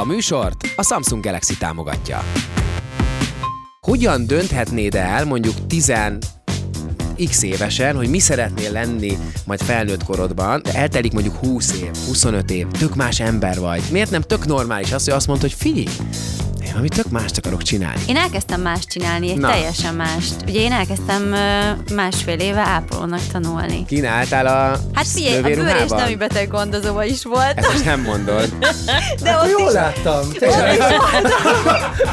A műsort a Samsung Galaxy támogatja. Hogyan dönthetnéd el mondjuk 10 x évesen, hogy mi szeretnél lenni majd felnőtt korodban, de eltelik mondjuk 20 év, 25 év, tök más ember vagy. Miért nem tök normális az, hogy azt mondod, hogy figyelj, én valami tök mást akarok csinálni. Én elkezdtem más csinálni, egy Na. teljesen mást. Ugye én elkezdtem ö, másfél éve ápolónak tanulni. Kínáltál a Hát figyelj, a bőr és nemi beteg gondozóba is volt, Ezt most nem mondod. de ott Jól is láttam.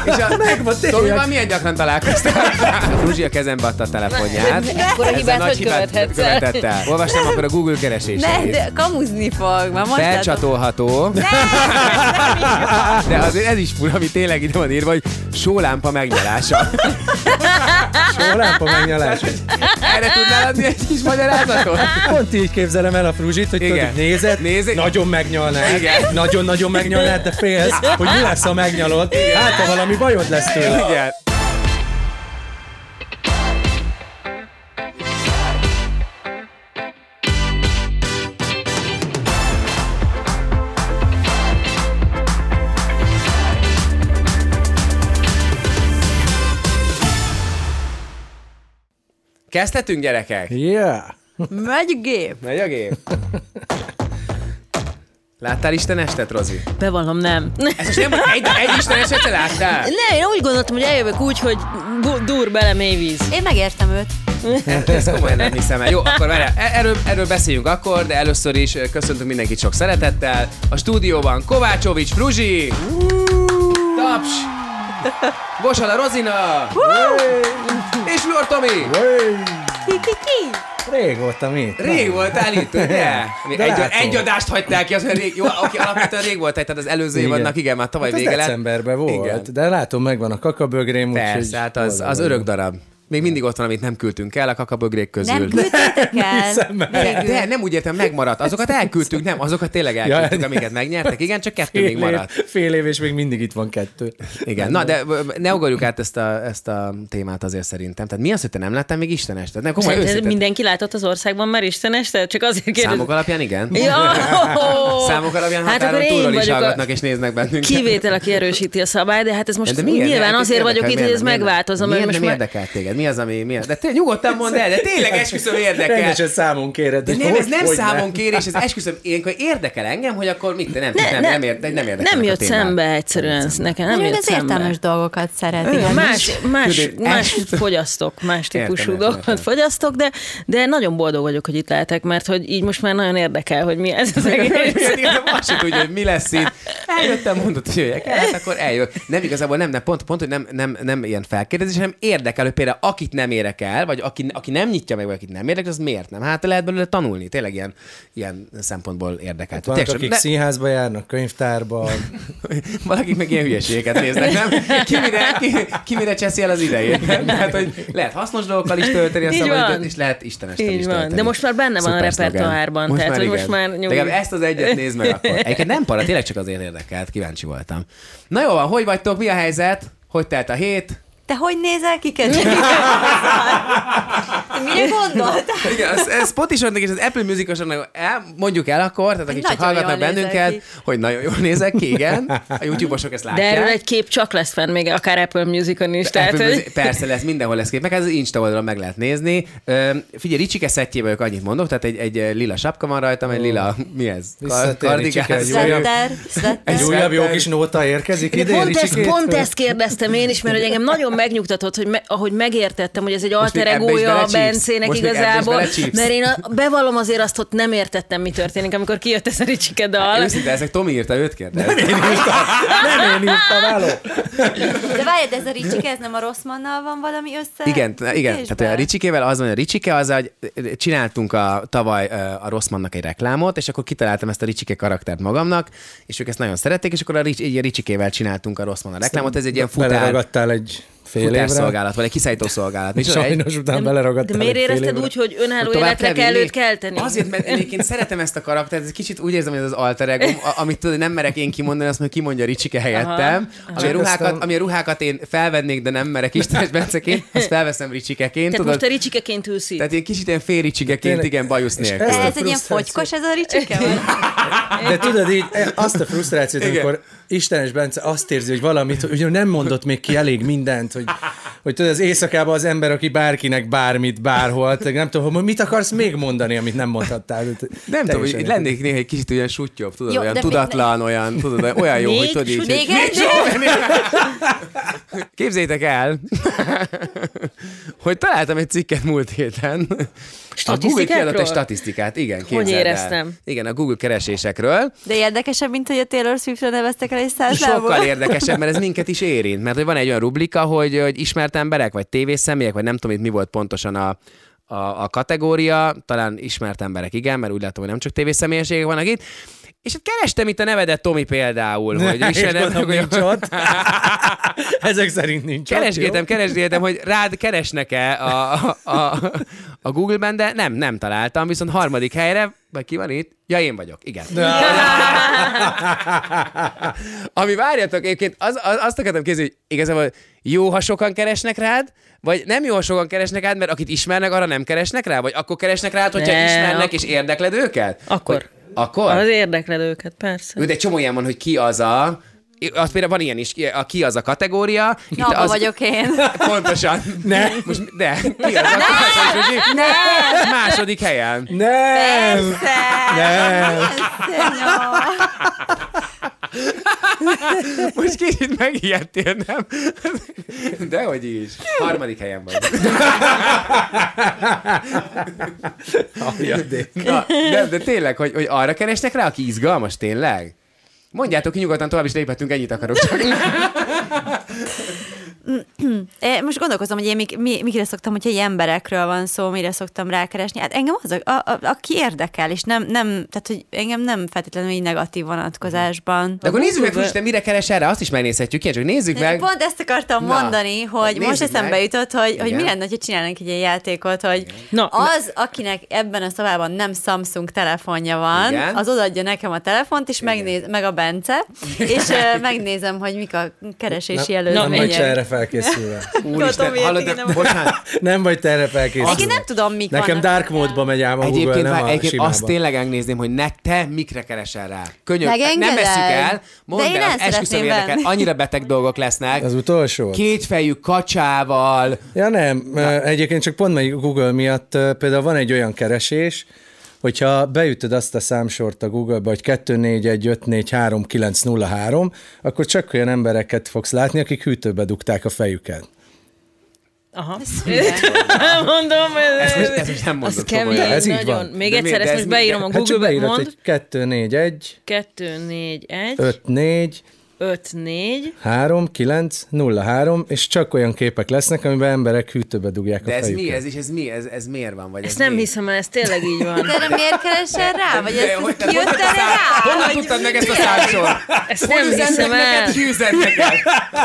És a, Megvan, tényleg. Tomival milyen gyakran találkoztál? Fruzsi a kezembe adta a telefonját. Ekkora Ezzel hibát nagy hogy követhetsz el? Olvastam akkor a Google ne, kereséseit. de kamuzni fog, már. Felcsatolható. De azért ez is fura, ami tényleg ide van írva, hogy sólámpa megnyalása. Sólámpa megnyalás. Erre tudnál adni egy kis magyarázatot? Pont így képzelem el a fruzsit, hogy tudod, nézed, Nézed- nagyon megnyalnád, nagyon-nagyon megnyalnád, de félsz, hogy mi lesz, ha megnyalod, hát ha valami bajod lesz tőle. Igen. Kezdhetünk, gyerekek? Yeah. Megy a gép. Megy a gép. Láttál Isten estet, Rozi? Bevallom, nem. Ez most nem egy, egy Isten estet se láttál? Ne, én úgy gondoltam, hogy eljövök úgy, hogy dur bele mély víz. Én megértem őt. Ezt komolyan nem hiszem el. Jó, akkor várjál, e- erről, erről beszéljünk akkor, de először is köszöntünk mindenkit sok szeretettel. A stúdióban Kovácsovics Fruzsi, Taps, Bosala Rozina, és Flor Tomi. Ki, ki? Rég voltam itt. Rég voltál itt, ugye? De Egy, látom. egy adást hagytál ki, az rég, jó, aki alapvetően rég volt, tehát az előző Igen. évadnak, igen, már tavaly Hát vége lett. decemberben volt, Igen. de látom, megvan a kakabögrém, Persze, úgyhogy hát az, az vagyok. örök darab. Még mindig ott van, amit nem küldtünk el a kakabögrék közül. Nem küldtétek el? De, de nem úgy értem, megmaradt. Azokat elküldtük, nem, azokat tényleg elküldtük, Ja. amiket megnyertek. Igen, csak kettő Fél még év, maradt. fél év, és még mindig itt van kettő. Igen, na de ne ugorjuk át ezt a, ezt a témát azért szerintem. Tehát mi az, hogy te nem láttál még Isten estet? Nem, komoly őszintén. mindenki látott az országban már Isten este? Csak azért kérdezem. Számok alapján igen? Ja! Számok alapján Hát akkor túlról is vagyok a hallgatnak és néznek bennünket. kivétel, aki erősíti a szabályt, de hát ez most De miért? nyilván azért vagyok itt, hogy ez megváltozom. Miért nem most már... érdekel téged? Mi az, ami... Mi az? De te nyugodtan mondd el, de tényleg esküszöm érdekel. Rendesen számon kéred. De nem, ez nem hogy számon kérés, ez esküszöm, ilyenkor érdekel engem, hogy akkor mit, nem, nem, nem, nem, ér, nem érdekel. nem jött szembe egyszerűen, nekem nem jött szembe. értelmes dolgokat szeret. Igen, Igen, más, más, más fogyasztok, más típusú dolgokat fogyasztok, de, de nagyon boldog vagyok, hogy itt lehetek, mert hogy így most már nagyon érdekel, hogy mi ez az egész. Azt sem tudja, hogy mi lesz itt. Eljöttem, mondott, hogy jöjjek el, hát akkor eljön. Nem igazából nem, nem pont, pont, hogy nem, nem, nem ilyen felkérdezés, hanem érdekel, hogy például akit nem érek el, vagy aki, aki nem nyitja meg, vagy akit nem érdekel, az miért nem? Hát lehet belőle tanulni, tényleg ilyen, ilyen szempontból érdekel. Vannak, Tényleg, akik ne- színházba járnak, könyvtárba. Valakik meg ilyen hülyeségeket néznek, nem? Ki mire, ki, ki mire cseszi el az idejét? Tehát, hogy lehet hasznos dolgokkal is tölteni a szabadidőt, és lehet istenestel is van. tölteni. De most már benne van a Szuper szlogen. repertoárban, tehát, hogy most már nyugi. Legalább ezt az egyet nézd meg akkor. Egyébként nem para, tényleg csak azért érdekelt, kíváncsi voltam. Na jó van, hogy vagytok, mi a helyzet? Hogy telt a hét? Te hogy nézel ki, kedves? Mire gondoltál? Igen, az, ez Spotify-nak és az Apple Music-osoknak el, mondjuk el akkor, tehát akik csak hallgatnak bennünket, ki. hogy nagyon jól nézek ki, igen. A YouTube-osok ezt De látják. erről egy kép csak lesz fenn, még akár Apple Music-on is. Tehát, Apple hogy... Music- Persze lesz, mindenhol lesz kép, meg ez az Insta oldalon meg lehet nézni. Figyelj, Ricsike szettjében ők annyit mondok, tehát egy, egy lila sapka van rajtam, egy lila, mi ez? Ricsike, egy újabb- jó kis nóta érkezik De idén, pont, ezt, pont ezt kérdeztem én is, mert hogy engem nagyon megnyugtatott, hogy me, ahogy megértettem, hogy ez egy alter egója a? Bencének Most igazából, mert én a, bevallom azért azt, hogy nem értettem, mi történik, amikor kijött ez a Ricsike dal. Őszinte, ezek Tomi írta, őt kérdez. Nem én írtam, álló. De várj, de ez a Ricsike, ez nem a Rosszmannal van valami össze? Igen, igen. Tehát a Ricsikével az van, hogy a Ricsike az, hogy csináltunk a, tavaly a Rosszmannak egy reklámot, és akkor kitaláltam ezt a Ricsike karaktert magamnak, és ők ezt nagyon szerették, és akkor a, Rics, a Ricsikével csináltunk a Rosszman a reklámot. Ez egy ilyen futár, Beleragadtál egy Fél évre? futásszolgálat, vagy egy kiszállítószolgálat. Micsoda? Egy- Sajnos utána beleragadtál De miért egy érezted úgy, hogy önálló életre kell őt kelteni? Azért, mert egyébként szeretem ezt a karaktert, ez kicsit úgy érzem, hogy ez az alter ego, amit tudod, nem merek én kimondani, azt meg kimondja Ricsike helyettem. Ami a, ruhákat, ami a ruhákat én felvennék, de nem merek Istenes Benceként, azt felveszem Ricsikeként, Tehát tudod? most te ricsikeként ülsz. Tehát én kicsit ilyen fél Ricsikeként, igen, bajusz És nélkül. a ez egy ilyen fogykos ez a ricsike? De tudod így, e, azt a frusztrációt, amikor Istenes Bence azt érzi, hogy valamit, hogy ő nem mondott még ki elég mindent, hogy, hogy tudod, az éjszakában az ember, aki bárkinek bármit, bárhol, tehát nem tudom, hogy mit akarsz még mondani, amit nem mondhattál. Nem tudom, hogy lennék néha egy kicsit olyan suttyobb, tudod, Jó, olyan tudatlan, olyan, tudod, olyan jó, Még hogy tudod így. sut- hogy- Még egy? Képzeljétek el, hogy találtam egy cikket múlt héten. A Google kiadott egy statisztikát, igen, el. éreztem? Igen, a Google keresésekről. De érdekesebb, mint hogy a Taylor Swiftra neveztek el egy százlából. Sokkal érdekesebb, mert ez minket is érint, mert hogy van egy olyan rubrika, hogy, hogy ismert emberek, vagy tévészemélyek, vagy nem tudom itt mi volt pontosan a, a, a kategória, talán ismert emberek, igen, mert úgy látom, hogy nem csak tévészemélyiségek vannak itt, és hát kerestem itt a nevedet Tomi például, hogy És gondolom, hogy nincs ott. Ezek szerint nincs ott, Keresgéltem, jó? keresgéltem, hogy rád keresnek-e a, a, a, a Google-ben, de nem, nem találtam, viszont harmadik helyre, vagy ki van itt? Ja, én vagyok, igen. Ami várjatok, egyébként az, az, azt akartam kérdezni, hogy igazából jó, ha sokan keresnek rád, vagy nem jó, ha sokan keresnek rád, mert akit ismernek, arra nem keresnek rá? Vagy akkor keresnek rád, hogyha Ne, ismernek ak- és érdekled őket? Akkor. Hogy, akkor? Az érdekled őket, persze. De csomó ilyen van, hogy ki az a... Az például van ilyen is, a ki az a kategória. Itt Na, abba az, vagyok én. Pontosan. Ne. Most, de, ki az a második, Nem! második helyen. Nem! Persze! Nem! Persze, no. Most kicsit megijedtél, nem? Dehogy is. Harmadik helyen vagy. Aljadék. Na, de, de tényleg, hogy, hogy arra keresnek rá, aki izgalmas, tényleg? Mondjátok ki nyugodtan, tovább is léphetünk, ennyit akarok csak. Most gondolkozom, hogy én mik, mi, mikre szoktam, hogyha ilyen emberekről van szó, mire szoktam rákeresni. Hát engem az, a, a, aki érdekel, és nem, nem, tehát hogy engem nem feltétlenül így negatív vonatkozásban. De akkor nézzük meg, hogy te mire keres erre, azt is megnézhetjük, ilyen, csak nézzük meg. Pont ezt akartam Na, mondani, hogy nézzük most eszembe meg. jutott, hogy, hogy mi lenne, ha csinálnánk egy ilyen játékot, hogy Na, az, akinek ebben a szobában nem Samsung telefonja van, Igen. az odaadja nekem a telefont, és megnéz, meg a Bence, és megnézem, hogy mik a keresési előzmények. erre felkészülve. Úristen, hallod, de, bocsánat, Nem vagy te erre felkészülve. Egyébként nem tudom, mik Nekem vannak. dark módba megy ám a Google, Egyébként, nem a egyébként simába. azt tényleg megnézném, hogy ne, te mikre keresel rá. Könyök, nem veszük el, mondd De én el, esküszöm érdekel, annyira beteg dolgok lesznek. Az utolsó? Kétfejű kacsával, Ja nem, Na. egyébként csak pont meg Google miatt például van egy olyan keresés, hogyha beütöd azt a számsort a Google-ba, hogy 241543903, akkor csak olyan embereket fogsz látni, akik hűtőbe dugták a fejüket. aha. Mondom, most, ez, ezt most nem mondod az kemény. Ez így nagyon. van. Még De egyszer, ezt ez most beírom a Hát csak Google-be, beírod, hogy 241 2, 4, 1, 54 5, 4. 3, 9, 0, 3, és csak olyan képek lesznek, amiben emberek hűtőbe dugják De a ez fejüket. mi? Ez is, ez mi? Ez, ez miért van? Vagy ez Ezt nem mi? hiszem ez tényleg így van. De erre miért keresel rá? Vagy ezt, hogy kijött honnan erre rá? Honnan tudtad meg ezt a számsort? Ezt nem hiszem el. ki?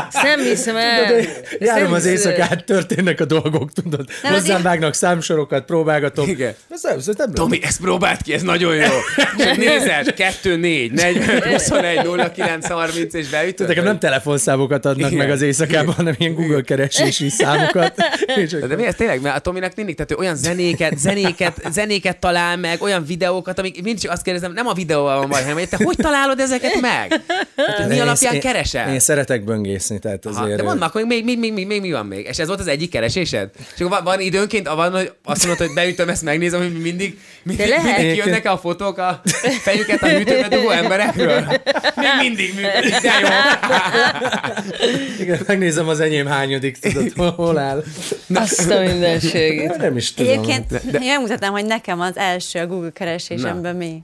Ezt nem hiszem el. Járom az éjszakát, történnek a dolgok, tudod. Hozzám vágnak számsorokat, próbálgatok. Igen. Ez nem, ez nem Tomi, ezt próbáld ki, ez nagyon jó. Csak nézel, 2, 4, 40, 21, 0, 9, 30, és beütöd. Nekem nem telefonszámokat adnak Igen. meg az éjszakában, hanem ilyen Google keresési számokat. És De, de akkor- mi ez tényleg? Mert a Tominak mindig, tehát olyan zenéket, zenéket, zenéket talál meg, olyan videókat, amik mindig csak azt kérdezem, nem a videóval van baj, hanem hogy te hogy találod ezeket meg? Tehát, hogy mi alapján én- keresel? Én szeretek böngészni, tehát Aha, azért... de mondd már, akkor még, még, még, még, még, mi van még? És ez volt az egyik keresésed? És akkor van, van időnként, van, hogy azt mondod, hogy beütöm, ezt megnézem, hogy mindig, mindig, lehet. mindig kijönnek a fotók a fejüket a hűtőbe dugó emberekről. Még mindig működik, de jó. Igen, megnézem az enyém hányodik, tudod, hol, áll. Azt a mindenségét. Nem is tudom. Egyébként De- de- én megmutatnám, hogy nekem az első a Google keresésemben mi.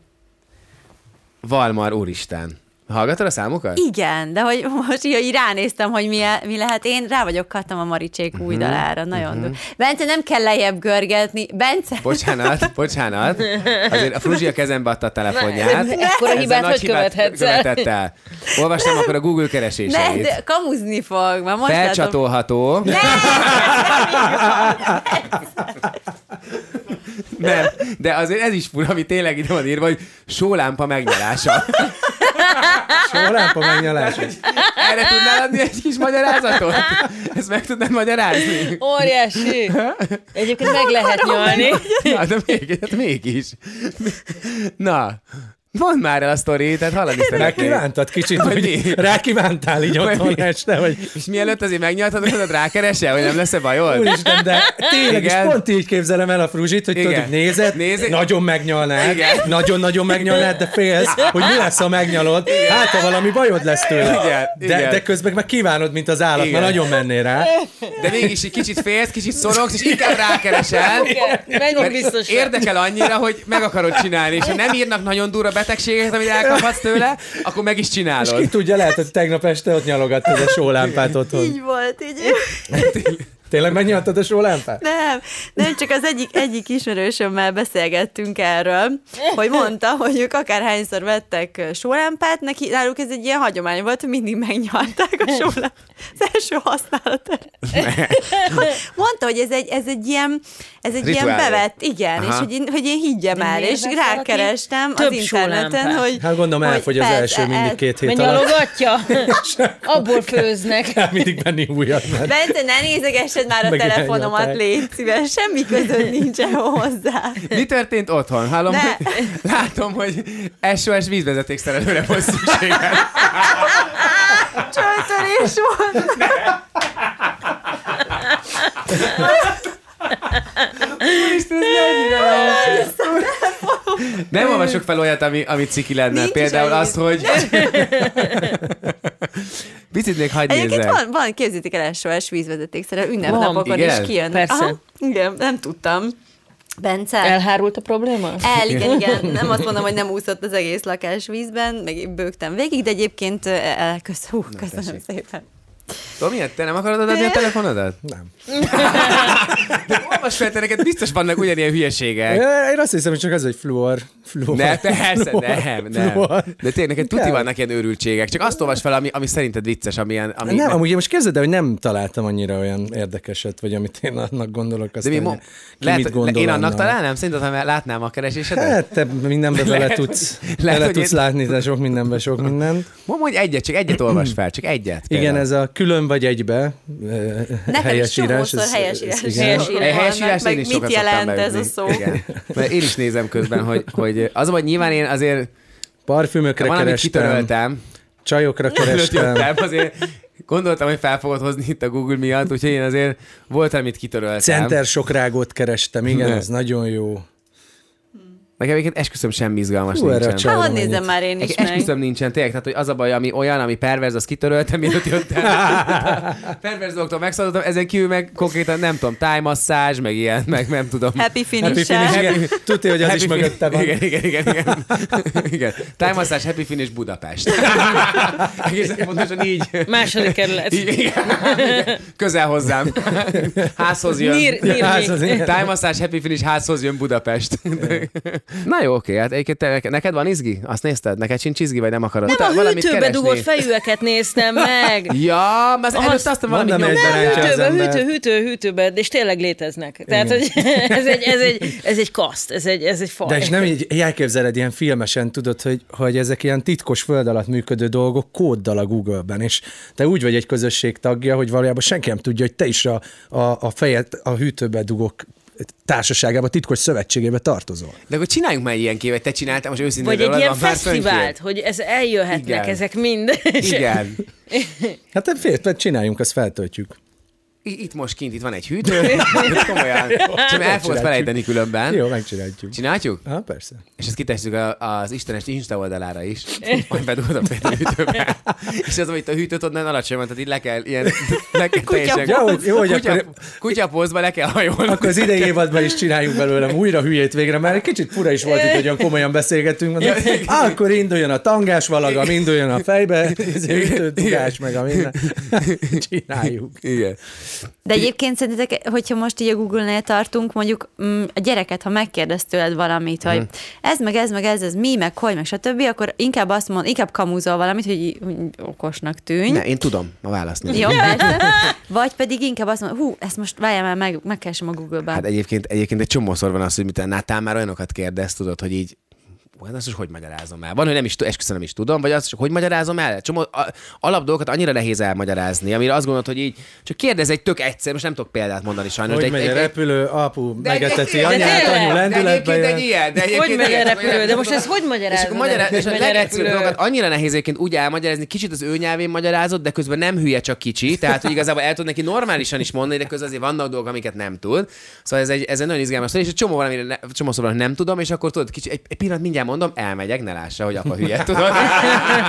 Valmar, úristen. Hallgatod a számokat? Igen, de hogy most így, ránéztem, hogy mi, mi lehet, én rá vagyok kattam a Maricsék Mhm. új dalára, nagyon uh-huh. Bence, nem kell lejjebb görgetni. Bence, Bocsánat, bocsánat. Azért a Fruzsi a kezembe adta a telefonját. Ekkora Ezzel hibát nagy hogy követhetsz el? követett el? Olvastam akkor a Google ne, kereséseit. de kamuzni fog, már most. Felcsatolható. Nem, de azért ez is fura, ami tényleg ide van írva, hogy sólámpa megnyalása. Sólámpa megnyalása. Erre tudnál adni egy kis magyarázatot? Ezt meg tudnád magyarázni? Óriási. Egyébként meg lehet nyalni. Na, de még, hát mégis. Na, mondd már el a sztori, tehát hallani szeretnék. Rákívántad kicsit, Hogy hogy mi? rákívántál így Vagy otthon mi? este, hogy És mielőtt azért megnyaltad, hogy rákeresel, hogy nem lesz-e bajod? úristen, de tényleg is Igen. pont így képzelem el a fruzsit, hogy tudod, Igen. hogy nézed, Nézi- nagyon megnyalnád, Igen. nagyon-nagyon megnyalnád, de félsz, hogy mi lesz, ha megnyalod, hát ha valami bajod lesz tőle. Igen, De, igen. de közben meg kívánod, mint az állat, Igen. mert nagyon mennél rá. De mégis egy kicsit félsz, kicsit szorogsz, és inkább rákeresel. Menjünk Mert biztos. érdekel annyira, hogy meg akarod csinálni, és ha nem írnak nagyon durva betegségeket, amit elkaphatsz tőle, akkor meg is Ki csinálod. tudja, lehet, hogy tegnap este ott nyalogattad a sólámpát otthon. Így volt, így. Tényleg megnyaltad a sólámpát? Nem, nem, csak az egyik, egyik ismerősömmel beszélgettünk erről, hogy mondta, hogy ők akárhányszor vettek sólámpát, neki, náluk ez egy ilyen hagyomány volt, hogy mindig megnyalták a sólámpát. Az első használat. Mondta, hogy ez egy, ez egy ilyen, ez egy ilyen bevett, igen, Aha. és hogy én, hogy én higgyem el, és rákerestem az interneten, hogy... Hát gondolom hogy elfogy az első mindig két hét alatt. Abból főznek. Kell mindig venni újat, Bence, ne nézegessed már a telefonomat, légy szíves, semmi között nincsen hozzá. Mi történt otthon? Hallom, Ne. hogy, látom, hogy SOS vízvezetékszerelőre volt szükséged. Csajtörés volt. Úristen, ez mennyire jó. Nem olvasok fel olyat, ami, ami ciki lenne. Nincs Például azt, hogy... Picit még hagyd Egyébként nézzek. van, van, képzétek el SOS vízvezetékszerű ünnepnapokon is kijön. Persze. Aha, igen, nem tudtam. Bence? Elhárult a probléma? El, igen, igen. Nem azt mondom, hogy nem úszott az egész lakás vízben, meg bőgtem végig, de egyébként el, kösz, hú, köszönöm tessék. szépen. Tomi, te nem akarod adni a telefonodat? nem. Olvasd fel, te neked biztos vannak ugyanilyen hülyeségek. Én azt hiszem, hogy csak az, hogy fluor. fluor Ne, persze, fluor, nem, nem. fluor. De tényleg neked tuti vannak ilyen őrültségek. Csak azt olvasd fel, ami, ami szerinted vicces, amilyen... Ami Nem, amúgy most képzeld el, hogy nem találtam annyira olyan érdekeset, vagy amit én annak gondolok. de Aztán mi mo- ki lehet, mit gondol én annak találnám? Szerinted, ha látnám a keresésedet? Hát te mindenbe bele tudsz, lehet, bele hogy tudsz én- látni, de sok mindenbe sok minden. Mondj egyet, csak egyet olvas fel, csak egyet. Igen, ez a külön vagy egybe eh, Nekem helyes is írás. csomószor helyes írás. igen. Helyes Egy írás. helyes írás, meg én is mit jelent ez a szó? Igen. Mert én is nézem közben, hogy, hogy az, hogy nyilván én azért Parfümökre van, kerestem, kitöröltem, csajokra kerestem. jöttem, azért gondoltam, hogy fel fogod hozni itt a Google miatt, úgyhogy én azért volt, amit kitöröltem. Center sokrágot kerestem, igen, ez nagyon jó. Nekem egyébként esküszöm semmi izgalmas Hú, erre nincsen. csaj- Hát, ennyit. már én is Egy meg. esküszöm nincsen, tényleg, tehát hogy az a baj, ami olyan, ami perverz, azt kitöröltem, mielőtt jöttem. perverz dolgoktól megszabadultam, ezen kívül meg konkrétan nem tudom, tájmasszázs, meg ilyen, meg nem tudom. Happy Happy finish finish, igen. Tudja, hogy az is Happy mögötte van. Igen, igen, igen. igen. igen. Tájmasszázs, Happy Finish Budapest. Egészen pontosan így. Második kerület. igen. Közel hozzám. Házhoz jön. Nír, nír, Házhoz, Happy Finish házhoz jön Budapest. Na jó, oké, hát egyébként te, neked van izgi? Azt nézted? Neked sincs izgi, vagy nem akarod? Nem a Valamit hűtőbe dugott fejűeket néztem meg. Ja, mert az előtt azt valamit rántja az Hűtőbe, hűtő, hűtő, hűtőbe, és tényleg léteznek. Tehát, hogy ez egy, ez egy, ez egy kaszt, ez egy, ez egy faj. De és nem így elképzeled ilyen filmesen, tudod, hogy, hogy ezek ilyen titkos föld alatt működő dolgok kóddal a Google-ben, és te úgy vagy egy közösség tagja, hogy valójában senki nem tudja, hogy te is a, a, a fejed a hűtőbe dugok társaságába, titkos szövetségébe tartozol. De akkor csináljunk már ilyen képet, te csináltál, most őszintén Vagy egy ilyen fesztivált, hogy ez eljöhetnek Igen. ezek mind. Igen. Hát fél, csináljunk, azt feltöltjük. Itt most kint, itt van egy hűtő, komolyan, csak el fogod felejteni különben. Jó, megcsináljuk. Csináljuk? Ah, persze. És ezt kitesszük a- az Istenes Insta oldalára is, majd bedugod a hűtőbe. És az, amit a hűtőt onnan alacsony van, tehát így le kell ilyen, le kell teljesen, Jó, hogy- jó, hogy kutya, akkor- kutyapózba le kell hajolni. Akkor az idei évadban is csináljuk belőle újra hülyét végre, mert egy kicsit fura is volt itt, hogy olyan komolyan beszélgetünk. Mondom, "Á, akkor induljon a tangás valagam, induljon a fejbe, ez ütő, dugás, meg a minden. Csináljuk. Igen. De egyébként szerintetek, hogyha most így a Google-nél tartunk, mondjuk mm, a gyereket, ha megkérdez tőled valamit, hogy ez meg ez meg ez, ez mi, meg hogy, meg stb., akkor inkább azt mond, inkább kamúzol valamit, hogy, okosnak tűnj. Ne, én tudom a választ. Jó, persze. Vagy pedig inkább azt mondod, hú, ezt most várjál már, meg, megkeresem a Google-ben. Hát egyébként, egyébként egy csomószor van az, hogy mit Nátán már olyanokat kérdez, tudod, hogy így "Hú, hát azt most hogy magyarázom el? Van, hogy nem is, esküszöm, nem is tudom, vagy azt, hogy hogy magyarázom el? Csomó a, alap dolgokat annyira nehéz elmagyarázni, amire azt gondolod, hogy így csak kérdez egy tök egyszer, most nem tudok példát mondani sajnos. Hogy de megy egy, a repülő, apu de egy- megeteti de anyát, anyu de lendületbe egy jön. ilyen, de Hogy megy a repülő? De most ezt hogy És magyarázod? akkor magyaráz, és a legegyszerűbb dolgokat annyira nehéz egyébként úgy elmagyarázni, kicsit az ő nyelvén magyarázod, de közben nem hülye, csak kicsi. Tehát, hogy igazából el tud neki normálisan is mondani, de közben azért vannak dolgok, amiket nem tud. Szóval ez egy, ez egy nagyon izgalmas és egy csomó valamire ne, csomószor van, nem tudom, és akkor tudod, kicsi, egy, egy pillanat mindjárt mondom, elmegyek, ne lássa, hogy apa hülye, tudod.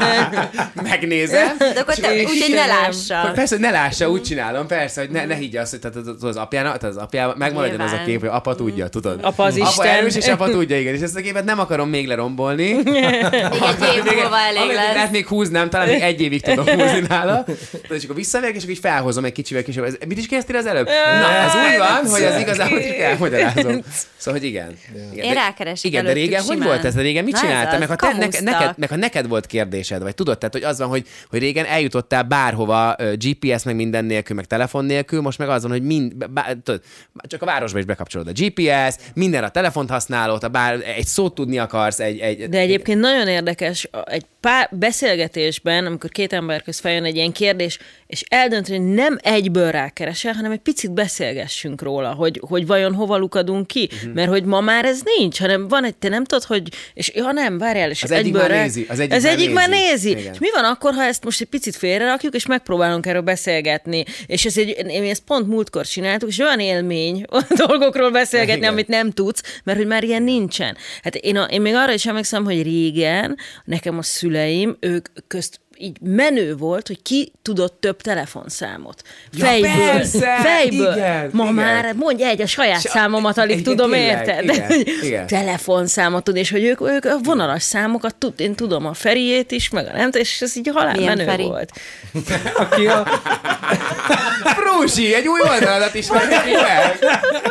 Megnézem. De akkor te, úgyhogy ne Hogy lássa. persze, hogy ne lássa, úgy csinálom, persze, hogy ne, ne higgye azt, hogy tehát az, az apjának, tehát az apjával megmaradjon az a kép, hogy apa tudja, tudod. Apa az apa Isten. erős, és apa tudja, igen. És ezt a képet nem akarom még lerombolni. Még egy év múlva elég lesz. lehet még húznám, talán még egy évig tudom húzni nála. Tudod, és akkor visszamegyek, és akkor így felhozom egy kicsivel kicsivel. Ez, mit is kezdtél az előbb? Na, ez úgy van, hogy az igazából csak elmagyarázom. Szóval, hogy igen. igen. Én rákeresek Igen, de régen hogy volt ez? Régen mit Na csináltál? Meg ha, te, neked, meg ha neked volt kérdésed, vagy tudod, tehát, hogy az van, hogy, hogy régen eljutottál bárhova GPS, meg minden nélkül, meg telefon nélkül, most meg az van, hogy mind, bá, tudod, csak a városba is bekapcsolod a GPS, minden a telefont használod, ha bár egy szót tudni akarsz, egy... egy De egyébként nagyon érdekes, a- egy pár beszélgetésben, amikor két ember köz feljön egy ilyen kérdés, és eldönteni, hogy nem egyből rákeresel, hanem egy picit beszélgessünk róla, hogy, hogy vajon hova lukadunk ki, uh-huh. mert hogy ma már ez nincs, hanem van egy, te nem tudod, hogy, és ja nem, várjál, és Az egyik már rá- nézi, az egyik az már egyik már nézi. nézi. Igen. És mi van akkor, ha ezt most egy picit félrerakjuk, és megpróbálunk erről beszélgetni, és ez egy, én ezt pont múltkor csináltuk, és olyan élmény a dolgokról beszélgetni, Igen. amit nem tudsz, mert hogy már ilyen nincsen. Hát én, a, én még arra is emlékszem, hogy régen nekem a szüleim, ők közt így menő volt, hogy ki tudott több telefonszámot. Ja, Fejből. persze, fejből. igen, Ma igen. már mondj egy, a saját Se- számomat alig igen, tudom, tényleg, érted? igen, igen. telefonszámot tud, és hogy ők, ők a vonalas számokat tud, én tudom a Feriét is, meg a nem és ez így halál Milyen menő Feri? volt. Aki a, Frúzsi, egy új oldalat is meg.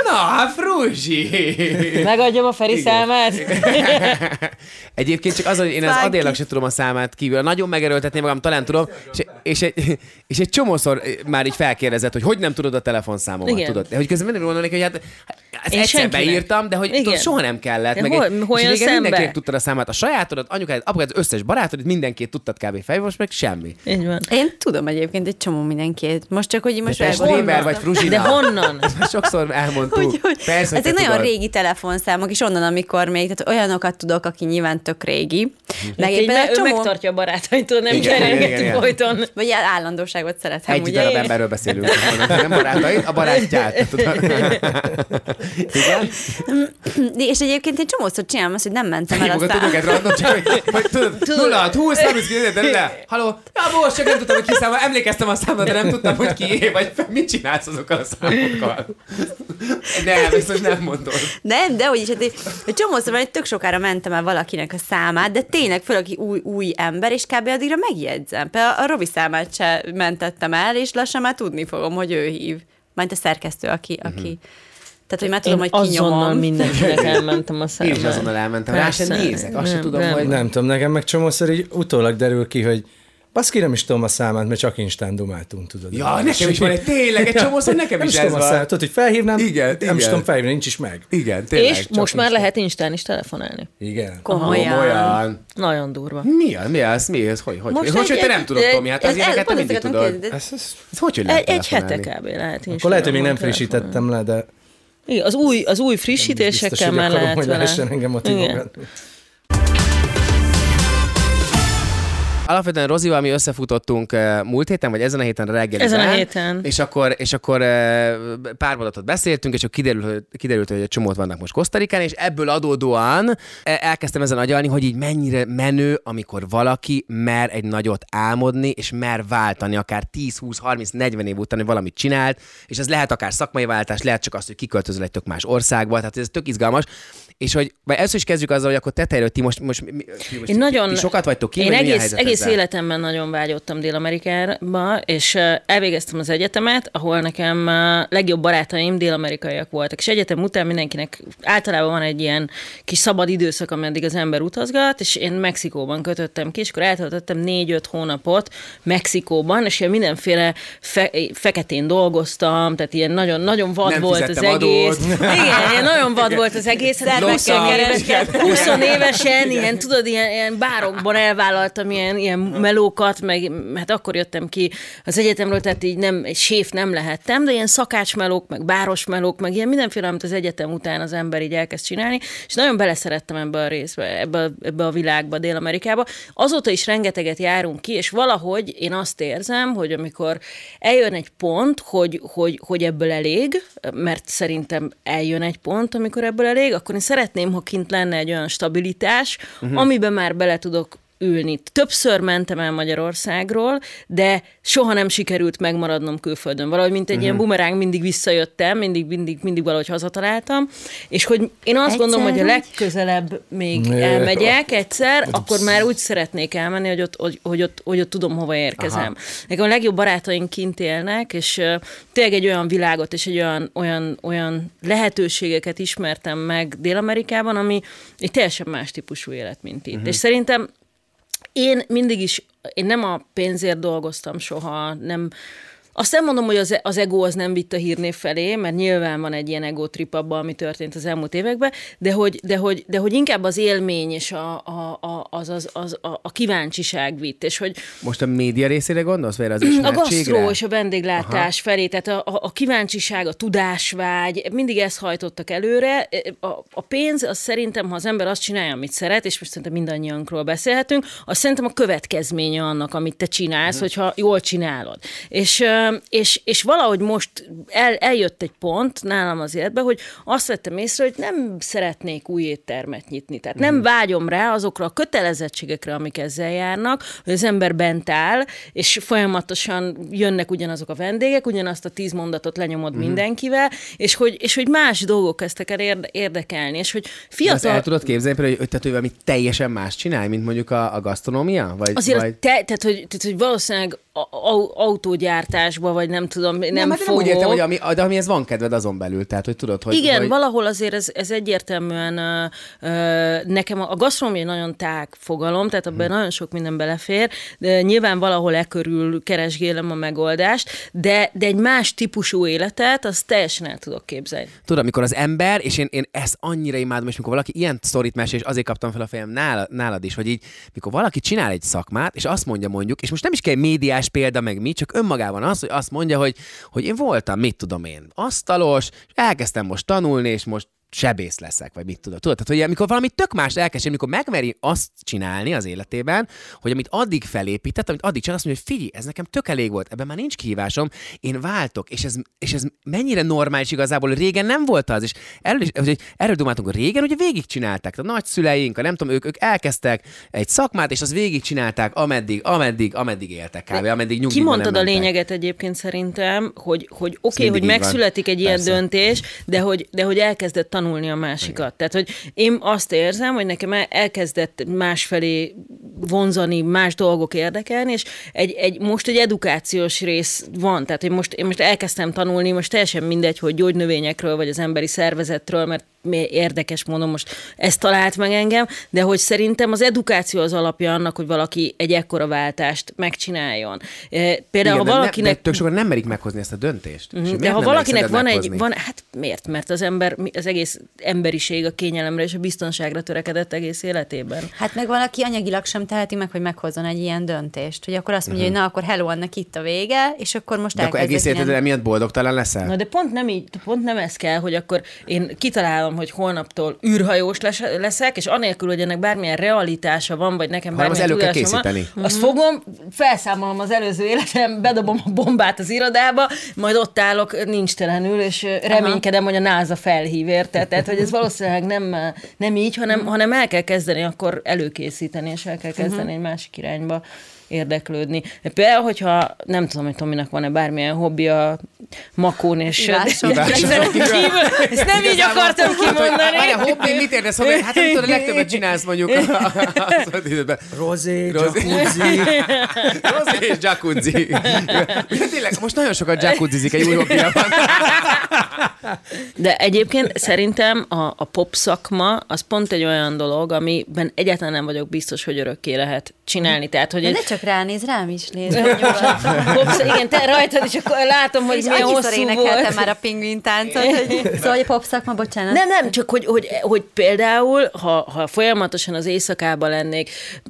Na, hát Frúzsi. Megadjam a Feri számát? Egyébként csak az, hogy én az. Adélnak sem tudom a számát kívül. Nagyon megerőltetném magam, talán tudom, és, és, egy, és egy csomószor már így felkérdezett, hogy hogy nem tudod a telefonszámomat, Igen. tudod? De hogy közben mindig gondolnék, hogy hát ezt Én egyszer senkinek. beírtam, de hogy Igen. tudod, soha nem kellett. De meg hol- egy, hol és régen mindenkinek tudtad a számat, a sajátodat, anyukád, apukád, az összes barátod, mindenkit tudtad kb. most meg semmi. Így van. Én tudom egyébként egy csomó mindenkit. Most csak, hogy most. Stéber vagy Fruzsina. De honnan? Ezt már sokszor elmondtuk. Hogy, hogy Persze, hogy ezek nagyon tudod. régi telefonszámok, és onnan, amikor még, tehát olyanokat tudok, aki nyilván tök régi. Meg Így én me- például ő csomó, megtartja a barátaitól, nem igen. folyton. vagy állandóságot szeretem, Egy darab emberről beszélünk. Nem barátait, a barátját. Igen? És egyébként én csomószor csinálom azt, hogy nem mentem el aztán. tudok egy random, csak hogy, hogy tudod, 0, 20, 30, 90, le. Haló, ja, most csak nem tudtam, hogy ki számol, emlékeztem a számra, de nem tudtam, hogy ki, vagy mit csinálsz azokkal a számokkal. Nem, most nem mondod. Nem, de hogy is, hát egy, csomószor van, hogy tök sokára mentem el valakinek a számát, de tényleg föl, aki új, új ember, és kb. addigra megjegyzem. Például a Robi számát se mentettem el, és lassan már tudni fogom, hogy ő hív. Majd a szerkesztő, aki, aki Tehát, hogy már tudom, Én hogy azonnal kinyomom. mindenkinek elmentem a Én számát. is azonnal elmentem. Rá sem Persze. nézek, azt sem Nem, tudom, nem. hogy... nem tudom, nekem meg csomószor így utólag derül ki, hogy baszki, nem is tudom a számát, mert csak Instán dumáltunk, tudod. Ja, nekem is van egy, tényleg, egy csomószor nekem nem is is ez a számát, van. tudod, hogy felhívnám, Igen, nem igen. is tudom felhívni, nincs is meg. Igen, tényleg. És most már lehet Instán is telefonálni. Igen. Komolyan. Olyan. Nagyon durva. Mi az? Mi az? Mi az? Hogy? Hogy? Most Hogy, hogy te nem tudod, Tomi? Hát az Ez- ez- ilyeneket te mindig tudod. Ez, ez, Ez hogy, hogy lehet Egy, hete kb. lehet akkor lehet, hogy még nem frissítettem le, de Igen, az új, az új frissítésekkel már lehet hogy vele. engem Igen. Alapvetően Rozival mi összefutottunk uh, múlt héten, vagy ezen a héten reggel. Ezen a héten. És akkor, és akkor uh, pár mondatot beszéltünk, és akkor kiderült, hogy, kiderült, hogy egy csomót vannak most Kosztarikán, és ebből adódóan e, elkezdtem ezen agyalni, hogy így mennyire menő, amikor valaki mer egy nagyot álmodni, és mer váltani, akár 10, 20, 30, 40 év után, hogy valamit csinált, és ez lehet akár szakmai váltás, lehet csak az, hogy kiköltözöl egy tök más országba, tehát ez tök izgalmas. És hogy, vagy először is kezdjük azzal, hogy akkor tetejről ti most, most, mi, ti most Én nagyon, ti sokat vagytok ki, én vagy egész, egész ezzel? életemben nagyon vágyottam Dél-Amerikába, és elvégeztem az egyetemet, ahol nekem legjobb barátaim dél-amerikaiak voltak. És egyetem után mindenkinek általában van egy ilyen kis szabad időszak, ameddig az ember utazgat, és én Mexikóban kötöttem ki, és akkor eltöltöttem négy-öt hónapot Mexikóban, és ilyen mindenféle fe, feketén dolgoztam, tehát ilyen nagyon, nagyon vad Nem volt az fizettem egész. adót. Igen, ilyen nagyon vad volt az egész. Szervekkel Losszal kereskedtem. 20 évesen, ilyen, tudod, ilyen, ilyen bárokban elvállaltam ilyen, ilyen melókat, meg hát akkor jöttem ki az egyetemről, tehát így nem, egy séf nem lehettem, de ilyen szakácsmelók, meg bárosmelók, meg ilyen mindenféle, amit az egyetem után az ember így elkezd csinálni, és nagyon beleszerettem ebbe a részbe, ebbe, ebbe a világba, Dél-Amerikába. Azóta is rengeteget járunk ki, és valahogy én azt érzem, hogy amikor eljön egy pont, hogy, hogy, hogy ebből elég, mert szerintem eljön egy pont, amikor ebből elég, akkor én szeretném, ha kint lenne egy olyan stabilitás, uh-huh. amiben már bele tudok ülni. Többször mentem el Magyarországról, de soha nem sikerült megmaradnom külföldön. Valahogy, mint egy uh-huh. ilyen bumeráng, mindig visszajöttem, mindig, mindig, mindig valahogy hazataláltam, és hogy én azt Egyszer gondolom, hogy a legközelebb még Jaj. elmegyek egyszer, akkor már úgy szeretnék elmenni, hogy ott, hogy, hogy ott, hogy ott tudom, hova érkezem. Aha. Nekem a legjobb barátaink kint élnek, és uh, tényleg egy olyan világot és egy olyan, olyan, olyan lehetőségeket ismertem meg Dél-Amerikában, ami egy teljesen más típusú élet, mint itt. Uh-huh. És szerintem én mindig is, én nem a pénzért dolgoztam soha, nem, azt nem mondom, hogy az, az ego az nem vitt a hírnév felé, mert nyilván van egy ilyen ego trip abban, ami történt az elmúlt években, de hogy, de hogy, de hogy inkább az élmény és a, a, a, az, az, az, a, a kíváncsiság vitt, és hogy Most a média részére gondolsz, vagy az a gasztró és a vendéglátás Aha. felé, tehát a, a, a kíváncsiság, a tudásvágy, mindig ezt hajtottak előre. A, a pénz, az szerintem, ha az ember azt csinálja, amit szeret, és most szerintem mindannyiunkról beszélhetünk, az szerintem a következménye annak, amit te csinálsz, hmm. hogyha jól csinálod. És, és, és valahogy most el, eljött egy pont nálam az életben, hogy azt vettem észre, hogy nem szeretnék új éttermet nyitni. Tehát nem vágyom rá azokra a kötelezettségekre, amik ezzel járnak, hogy az ember bent áll, és folyamatosan jönnek ugyanazok a vendégek, ugyanazt a tíz mondatot lenyomod mm. mindenkivel, és hogy, és hogy más dolgok kezdtek el érde, érdekelni, és hogy De fiatal... el tudod képzelni, például, hogy ötlető valami teljesen más csinálj, mint mondjuk a, a gasztronómia? Vagy, Azért vagy... te, tehát, hogy, tehát, hogy valószínűleg autógyártásba, vagy nem tudom, nem, nem, hát nem úgy értem, hogy ami, de amihez van kedved azon belül, tehát hogy tudod, hogy... Igen, hogy... valahol azért ez, ez egyértelműen ö, ö, nekem a, a gasztronómia nagyon tág fogalom, tehát abban hmm. nagyon sok minden belefér, de nyilván valahol e körül keresgélem a megoldást, de, de egy más típusú életet, azt teljesen el tudok képzelni. Tudod, amikor az ember, és én, én ezt annyira imádom, és mikor valaki ilyen sztorit mesél, és azért kaptam fel a fejem nálad, nálad is, hogy így, mikor valaki csinál egy szakmát, és azt mondja mondjuk, és most nem is kell médiás példa, meg mi, csak önmagában az, hogy azt mondja, hogy, hogy én voltam, mit tudom én, asztalos, és elkezdtem most tanulni, és most sebész leszek, vagy mit tudod. Tudod, tehát, hogy amikor valami tök más elkezd, amikor megmeri azt csinálni az életében, hogy amit addig felépített, amit addig csinál, azt mondja, hogy figyelj, ez nekem tök elég volt, ebben már nincs kihívásom, én váltok, és ez, és ez mennyire normális igazából, régen nem volt az, és erről, is, hogy erről dumáltunk, hogy régen ugye végigcsinálták, a nagyszüleink, a nem tudom, ők, ők elkezdtek egy szakmát, és azt végigcsinálták, ameddig, ameddig, ameddig éltek kb. ameddig nyugdíjban Kimondtad a lényeget egyébként szerintem, hogy, hogy oké, okay, hogy így van. megszületik egy ilyen Persze. döntés, de hogy, de hogy elkezdett tanulni a másikat. Igen. Tehát, hogy én azt érzem, hogy nekem el- elkezdett másfelé vonzani, más dolgok érdekelni, és egy, egy, most egy edukációs rész van. Tehát, hogy most, én most elkezdtem tanulni, most teljesen mindegy, hogy gyógynövényekről, vagy az emberi szervezetről, mert érdekes mondom, most ez talált meg engem, de hogy szerintem az edukáció az alapja annak, hogy valaki egy ekkora váltást megcsináljon. Eh, Például, Igen, ha valakinek... Ne, de tök sokan nem merik meghozni ezt a döntést. És Mhm, miért De ha valakinek van szerinted egy, meghozni? van, hát miért? Mert az ember, az egész emberiség a kényelemre és a biztonságra törekedett egész életében. Hát meg valaki anyagilag sem teheti meg, hogy meghozzon egy ilyen döntést. Hogy akkor azt mondja, hogy na, akkor hello, annak itt a vége, és akkor most. De akkor egész elkezdek életed emiatt boldogtalan leszel? Na de pont nem így, pont nem ez kell, hogy akkor én kitalálom vállalom, hogy holnaptól űrhajós leszek, és anélkül, hogy ennek bármilyen realitása van, vagy nekem Hanem bármilyen az elő kell tudásom van, készíteni. azt fogom, felszámolom az előző életem, bedobom a bombát az irodába, majd ott állok nincs telenül, és reménykedem, hogy a NASA felhív, érted? Tehát, hogy ez valószínűleg nem, nem így, hanem, hanem el kell kezdeni akkor előkészíteni, és el kell kezdeni egy másik irányba érdeklődni. De például, hogyha nem tudom, hogy Tominak van-e bármilyen hobbi a makón és Ivások. Ezen kívül, ezt nem így akartam kimondani. Várjál, hobbi, mit értesz hobbi? Hát nem tudod, a legtöbbet csinálsz mondjuk az időben. Rozé, Rozé. jacuzzi. Rozé és jacuzzi. Ja, Tényleg, most nagyon sokat jacuzzizik egy új hobbija van. De egyébként szerintem a, a pop szakma az pont egy olyan dolog, amiben egyáltalán nem vagyok biztos, hogy örökké lehet csinálni. Tehát, hogy De egy, ne csak ránéz, rám is néz. pop, igen, te rajtad, és akkor látom, hogy És milyen hosszú volt. már a pingvin táncot, hogy szóval, hogy pop szakma, bocsánat. Nem, nem, csak hogy, hogy, hogy például, ha, ha folyamatosan az éjszakában lennék,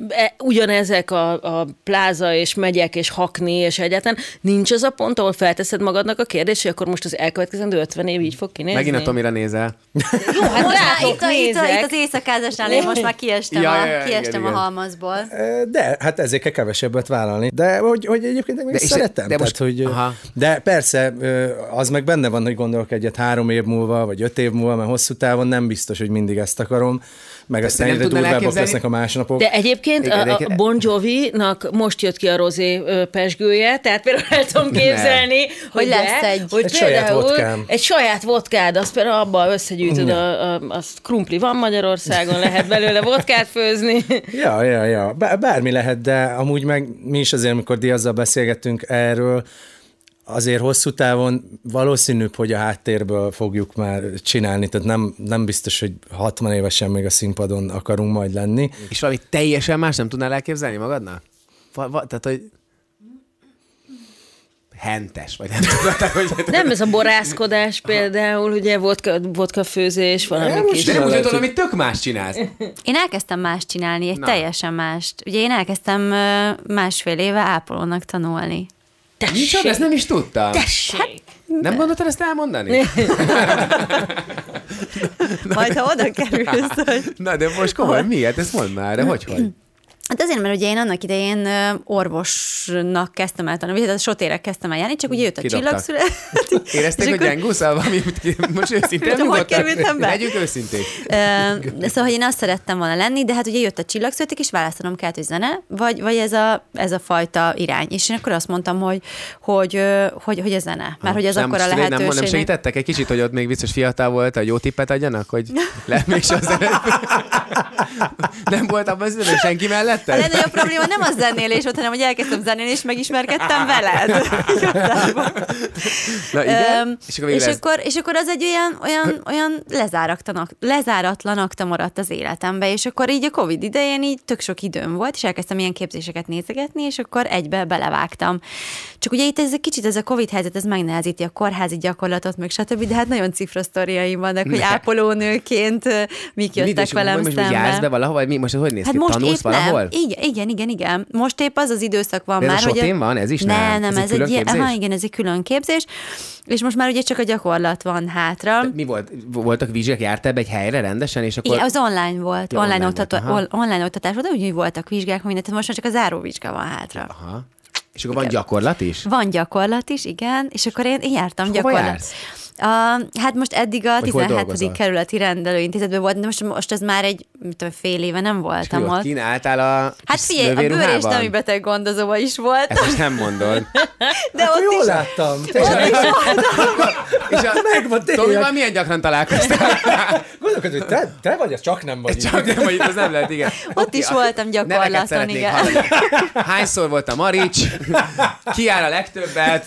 e, ugyanezek a, a pláza és megyek és hakni, és egyáltalán nincs az a pont, ahol felteszed magadnak a kérdést, hogy akkor most az elkövetkezendő 50 év így fog kinézni. Megint a Tomira nézel. Jó, hát Most rátok itt, a, itt, a, itt az éjszakázásnál én most már kiestem, Ja, a, ja, kiestem igen, a halmazból. De, hát ezért kell kevesebbet vállalni. De hogy, hogy egyébként meg De is szeretem. de most- tehát, hogy, aha. de persze, az meg benne van, hogy gondolok egyet három év múlva, vagy öt év múlva, mert hosszú távon nem biztos, hogy mindig ezt akarom. Meg aztán egyre durvábbak lesznek a másnapok. De egyébként Igen, a. Bon Jovi-nak most jött ki a rozé pesgője, tehát például el tudom képzelni, hogy, Hogy lesz de, egy- hogy Egy saját vodkám. Egy saját vodkád, azt például abban összegyűjtöd, a, a, azt krumpli van Magyarországon, lehet belőle vodkát főzni. Ja, ja, ja. Bár, bármi lehet, de amúgy meg mi is azért, amikor Diazzal beszélgettünk erről, azért hosszú távon valószínűbb, hogy a háttérből fogjuk már csinálni, tehát nem, nem biztos, hogy 60 évesen még a színpadon akarunk majd lenni. És valami teljesen más nem tudnál elképzelni magadnak? Va, va, tehát, hogy hentes, vagy nem tudom, tehát, hogy... Nem ez a borászkodás például, ugye vodka, vodka főzés, valami kis... De nem úgy tudom, hogy tök más csinálsz. Én elkezdtem más csinálni, egy Na. teljesen mást. Ugye én elkezdtem másfél éve ápolónak tanulni. Micsoda, ezt nem is tudtam. Tessék! Nem gondoltad ezt elmondani? Majd, ha oda kerülsz, hogy... Na, de most komoly, miért? Ezt mondd már, de hogy, hogy? Hát azért, mert ugye én annak idején orvosnak kezdtem el tanulni, hát a sotérek kezdtem el járni, csak ugye jött a csillagszület. Érezték, hogy akkor- gyengúsz, valami, most őszintén Hogy nyugodtan. kerültem be? Legyünk őszinték. Szóval, hogy én azt szerettem volna lenni, de hát ugye jött a csillagszületik, és választanom kellett, hogy zene, vagy, vagy ez, a, ez a fajta irány. És én akkor azt mondtam, hogy, hogy, hogy, hogy a zene, mert hogy ez nem, akkor a nem, lehetőség. nem segítettek egy kicsit, hogy ott még biztos fiatal volt, hogy jó tippet adjanak, hogy le, még az Nem volt abban az időben A legnagyobb probléma nem a zenélés volt, hanem hogy elkezdtem zenélni, és megismerkedtem veled. Na igen, Öm, és akkor és, akkor, és akkor az egy olyan, olyan, olyan lezáratlan, akta maradt az életembe, és akkor így a Covid idején így tök sok időm volt, és elkezdtem ilyen képzéseket nézegetni, és akkor egybe belevágtam. Csak ugye itt ez egy kicsit ez a Covid helyzet, ez megnehezíti a kórházi gyakorlatot, meg stb., de hát nagyon cifra sztoriaim vannak, hogy Ne. ápolónőként ö, mik jöttek Mit, velem most, most jársz be szembe. valahol, mi? Most hogy néz Hát ki? most Tanulsz valahol? nem. Igen, igen, igen, igen. Most épp az az időszak van De ez a már, hogy... sotén van? Ez is nem? Nem, nem, Ez egy ez, külön egy ilyen, aha, igen, ez egy külön képzés, és most már ugye csak a gyakorlat van hátra. Mi volt? Voltak vizsgák? Jártál egy helyre rendesen, és akkor... Igen, az online volt, Ja, online, online oktató, volt, online oktatás volt, de úgy voltak vizsgák, mindent, tehát most már csak a záróvizsga van hátra. Aha. És akkor van gyakorlat is? Van gyakorlat is, igen, és akkor én, jártam És gyakorlat. jársz? A, hát most eddig a Vagy hol 17. dolgozol? kerületi rendelőintézetben volt, de most, most ez már egy mit tudom, fél éve nem És voltam mi ott ott. kínáltál a Hát figyelj, a bőr és nemi beteg gondozóba is volt, Ezt most nem mondod. de Akkor ott jól is láttam. És a, Megvan, tényleg. Tomival milyen gyakran találkoztál? Gondolkodom, hogy te, te vagy, az csak nem vagy. Csak nem vagy az nem lehet, igen. Ott Oké, is voltam gyakorlaton, igen. hallani. Hányszor volt a Marics? Ki jár a legtöbbet?